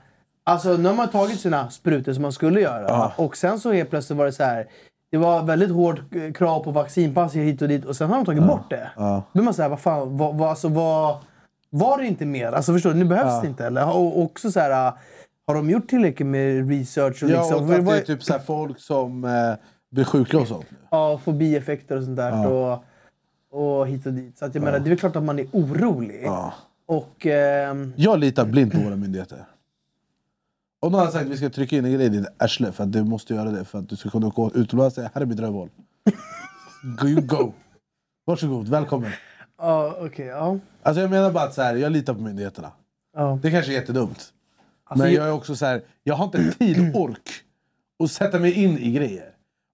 Alltså nu har man tagit sina sprutor som man skulle göra. Och sen så helt plötsligt var det så här. Det var väldigt hårt eh, krav på vaccinpass hit och dit och sen har de tagit bort det. Då är man såhär, vad fan, vad, vad, alltså, vad, var det inte mer? Alltså förstår du, nu behövs det inte eller? Och och också så här, äh, har de gjort tillräckligt med research? Och Ja, liksom, och att det är typ så här folk som eh, blir sjuka och sånt. Ja, få bieffekter och sånt där. Och, och hit och dit. Så att jag menar, det är klart att man är orolig. Och... ehm, Jag litar blint på våra myndigheter. Om någon hade sagt att vi ska trycka in en grej i ditt arsle för att du måste göra det för att du ska kunna gå utomlands. säger jag, Här är mitt rövhål. Go, you go. Varsågod, välkommen. Ja, okej. ja. Alltså jag menar bara att så här, jag litar på myndigheterna. Ja. Det kanske är jättedumt. Alltså, men jag- är också så här, jag har inte tid och ork att sätta mig in i grejer.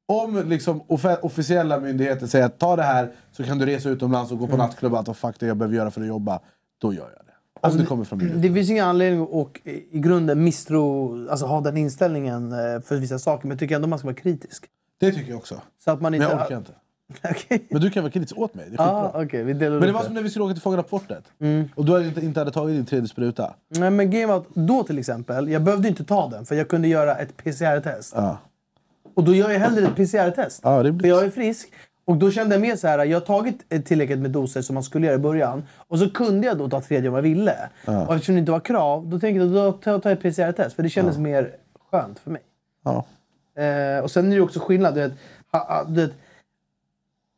Om liksom offe- officiella myndigheter säger att ta det här så kan du resa utomlands och gå på Mm. nattklubb och allt vad fuck det är jag behöver göra för att jobba. Då gör jag det. Om det kommer från myndigheter. Det finns ingen anledning att i grunden misstro, alltså ha den inställningen eh, för vissa saker. Men jag tycker ändå man ska vara kritisk. Det tycker jag också. Så att man Men inte... jag orkar inte. Okej. Men du kan vara kritisk åt mig. Det är skitbra. okej. vi delar Men det var som när vi skulle åka till Fångarna på fortet. Mm. Och du hade inte, inte hade tagit din tredje spruta. Nej, men var att då till exempel, jag behövde inte ta den för jag kunde göra ett PCR-test. Ja. Och då gör jag hellre ett PCR-test. Ja, det blir- För jag är frisk. Och då kände jag mer så här, jag har tagit eh, tillräckligt med doser som man skulle göra i början. Och så kunde jag då ta tredje om jag ville. Och eftersom det inte var krav, då tänkte jag då tar jag ett PCR-test. För det kändes mer skönt för mig. Eh, och sen är det också skillnad. Du vet, ha, ha, du vet,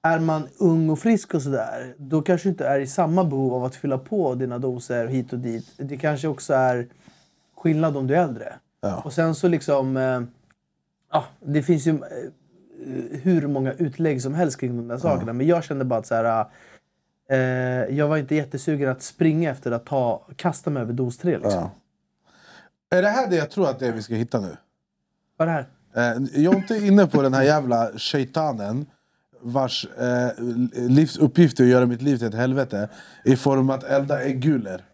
är man ung och frisk och sådär, då kanske du inte är i samma behov av att fylla på dina doser hit och dit. Det kanske också är skillnad om du är äldre. Ja. Och sen så liksom... Eh, ja, det finns ju eh, hur många utlägg som helst kring de där sakerna. Men jag kände bara att så här, eh, jag var inte jättesugen att springa efter att ta, kasta mig över dos 3. Liksom. Ja. Är det här det jag tror att det är vi ska hitta nu? Vad är det här? Eh, Jag är inte inne på den här jävla shaitanen vars eh, livsuppgift är att göra mitt liv till ett helvete i form att elda ägguler.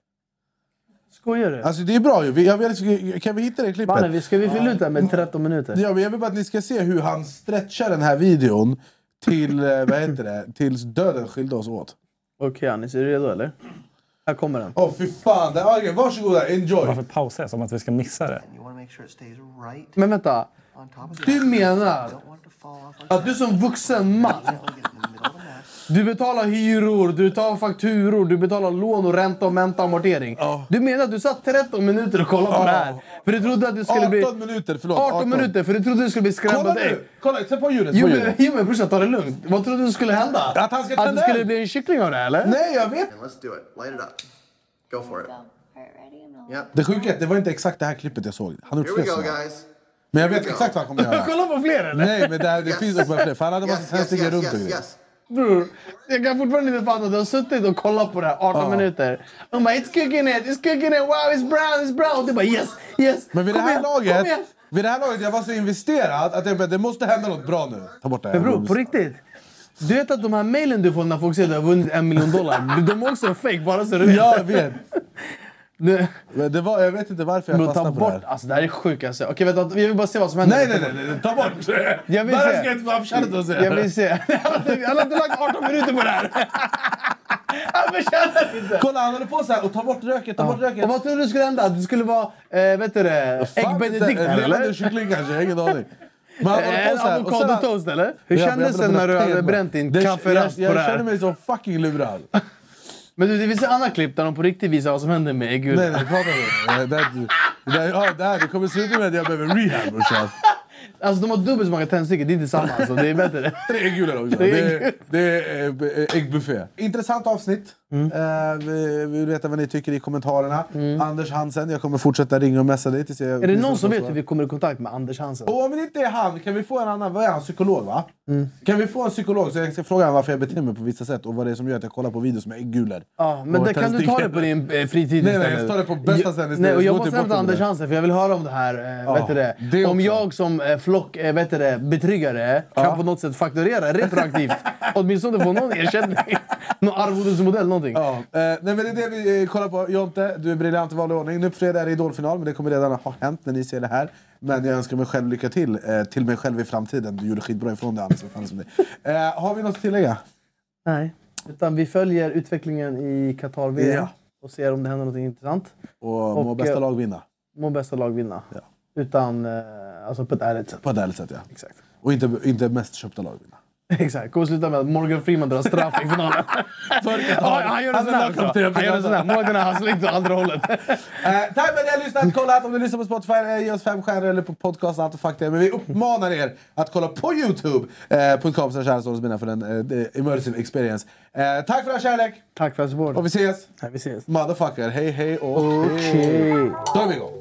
Skojar du? Alltså det är bra ju. Jag vill, kan vi hitta det klippet? Mannen, vi ska vi fylla ut det här med 13 minuter? Ja, men jag vill bara att ni ska se hur han stretchar den här videon till, eh, vad heter det, tills döden skilde oss åt. Okej Anis, är du redo eller? Här kommer den. Åh fy fan! Det, okay, varsågoda, enjoy! Varför pausar jag som att vi ska missa det? Men vänta. Du menar att du som vuxen man, du betalar hyror, du tar fakturor, du betalar lån och ränta och menta och amortering. Du menar att du satt 13 minuter och kollade på det här? För du trodde att du skulle bli... 18 minuter, förlåt. 18 minuter, för du trodde du skulle bli Kolla skrämd nu! Kolla, sätt på ljudet. Jo men, jo, men brorsan, ta det lugnt. Vad trodde du skulle hända? Att han ska Att det skulle bli en kyckling av det eller? Nej, jag vet! And let's do it. Light it up. Go for it. Yep. Det sjuka är att det var inte exakt det här klippet jag såg. Han har Here gjort we fler go, sådana. guys. Men jag vet exakt vad han kommer göra. Kolla på fler eller? Nej, men det, här, det finns också fler. För han hade massa Yes, yes, tändstickor yes, runt och yes, grejer. yes. Bror, jag kan fortfarande inte fatta att du har suttit och kollat på det här 18 minuter. De bara “It's cooking it, it's cooking it, wow it's brown, it's brown”. Och du bara “Yes, yes”. Men vid det här igen, laget, igen. vid det här laget jag var så investerad att jag bara, det måste hända något bra nu. Ta bort det här. Men bror, på riktigt. Du vet att de här mailen du får när folk säger att du har vunnit en miljon dollar, de är också fake bara så du vet. Ja, jag vet. Du, Men det var, jag vet inte varför jag ta fastnade på det bort. här. Alltså det här är sjukaste. Okej vänta, vi vill bara se vad som händer. Nej, nej, nej, nej, ta bort! Jag vill se. ska jag inte få avkärret att Jag vill se. Han har inte- lagt 18 minuter på det här. Han förtjänar inte! Kolla han håller på så här och tar bort röken, tar bort röken. Och vad trodde du skulle hända? Du skulle vara, eh, vet du det, Fan, ägg benedict inte- här Levande eller? kyckling kanske, jag har ingen aning. Men han håller på En så här, och sen- avokadotoast eller? Hur Ja, kändes jag det när du hade bränt din Det- kafferast jag, på det jag här? känner mig så fucking lurad. Men du, det finns ett annat klipp där de på riktigt visar vad som händer med äggulan. Nej, nej, prata med det. Det, det, ja, det, här, det kommer sluta med att jag behöver rehab brorsan. Alltså de har dubbelt så många tändstickor, det är inte samma alltså. Det är bättre. Det är äggulor också. Det är det är eh, äggbuffé. Intressant avsnitt. Mm. Eh, vi vi vill veta vad ni tycker i kommentarerna. Anders Hansen, jag kommer fortsätta ringa och messa dig tills jag... Är det någon som vet hur vi kommer i kontakt med Anders Hansen? Och om det inte är han, kan vi få en annan... Vad är han? Psykolog va? Mm. Kan vi få en psykolog så jag ska fråga honom varför jag beter mig på vissa sätt och vad det är som gör att jag kollar på videos med äggulor. Ja, men det kan du ta det på din eh, fritid Nej, nej, jag tar det på bästa stället istället. Nej, och jag måste hämta Anders. Hansen för jag vill höra om det här. Eh, Ja, vet du det? det om också. jag som eh, flock, eh, vet du det, betryggare kan på något sätt fakturera retroaktivt. Åtminstone få någon ersättning. någon arvodesmodell, någonting. Ja, eh, nej, men det är det vi eh, kollar på. Jonte, du är briljant i vanlig ordning. Nu på fredag är det Idolfinal, men det kommer redan ha hänt när ni ser det här. Men jag önskar mig själv lycka till. Eh, till mig själv i framtiden. Du gjorde skitbra ifrån dig, Anders. Vad fan som det. Eh, har vi något att tillägga? Nej. Utan vi följer utvecklingen i Qatar-VM Ja. och ser om det händer något intressant. Och, Och, må bästa eh, lag vinna. Må bästa lag vinna. Ja. Utan, alltså på ett ärligt sätt. På ett ärligt sätt, ja. Exakt. Och inte, inte mest köpta lag vinna. Exakt. Kommer sluta med att Morgan Freeman drar straff i finalen. ja, han gör en Han sån är här lagkapten också. för Han gör en sån här. Målvakterna har slängt åt andra hållet. Eh, tack för att ni har lyssnat! Kolla att om ni lyssnar på Spotify, eh, ge oss fem stjärnor eller på podcast allt och det. Men vi uppmanar er att kolla på Youtube.com eh, för en eh, immersive experience. Eh, tack för er kärlek! Tack för support. Och vi ses! Nej, vi ses. Motherfucker, hej hej och Okej. hej! Då är vi igång!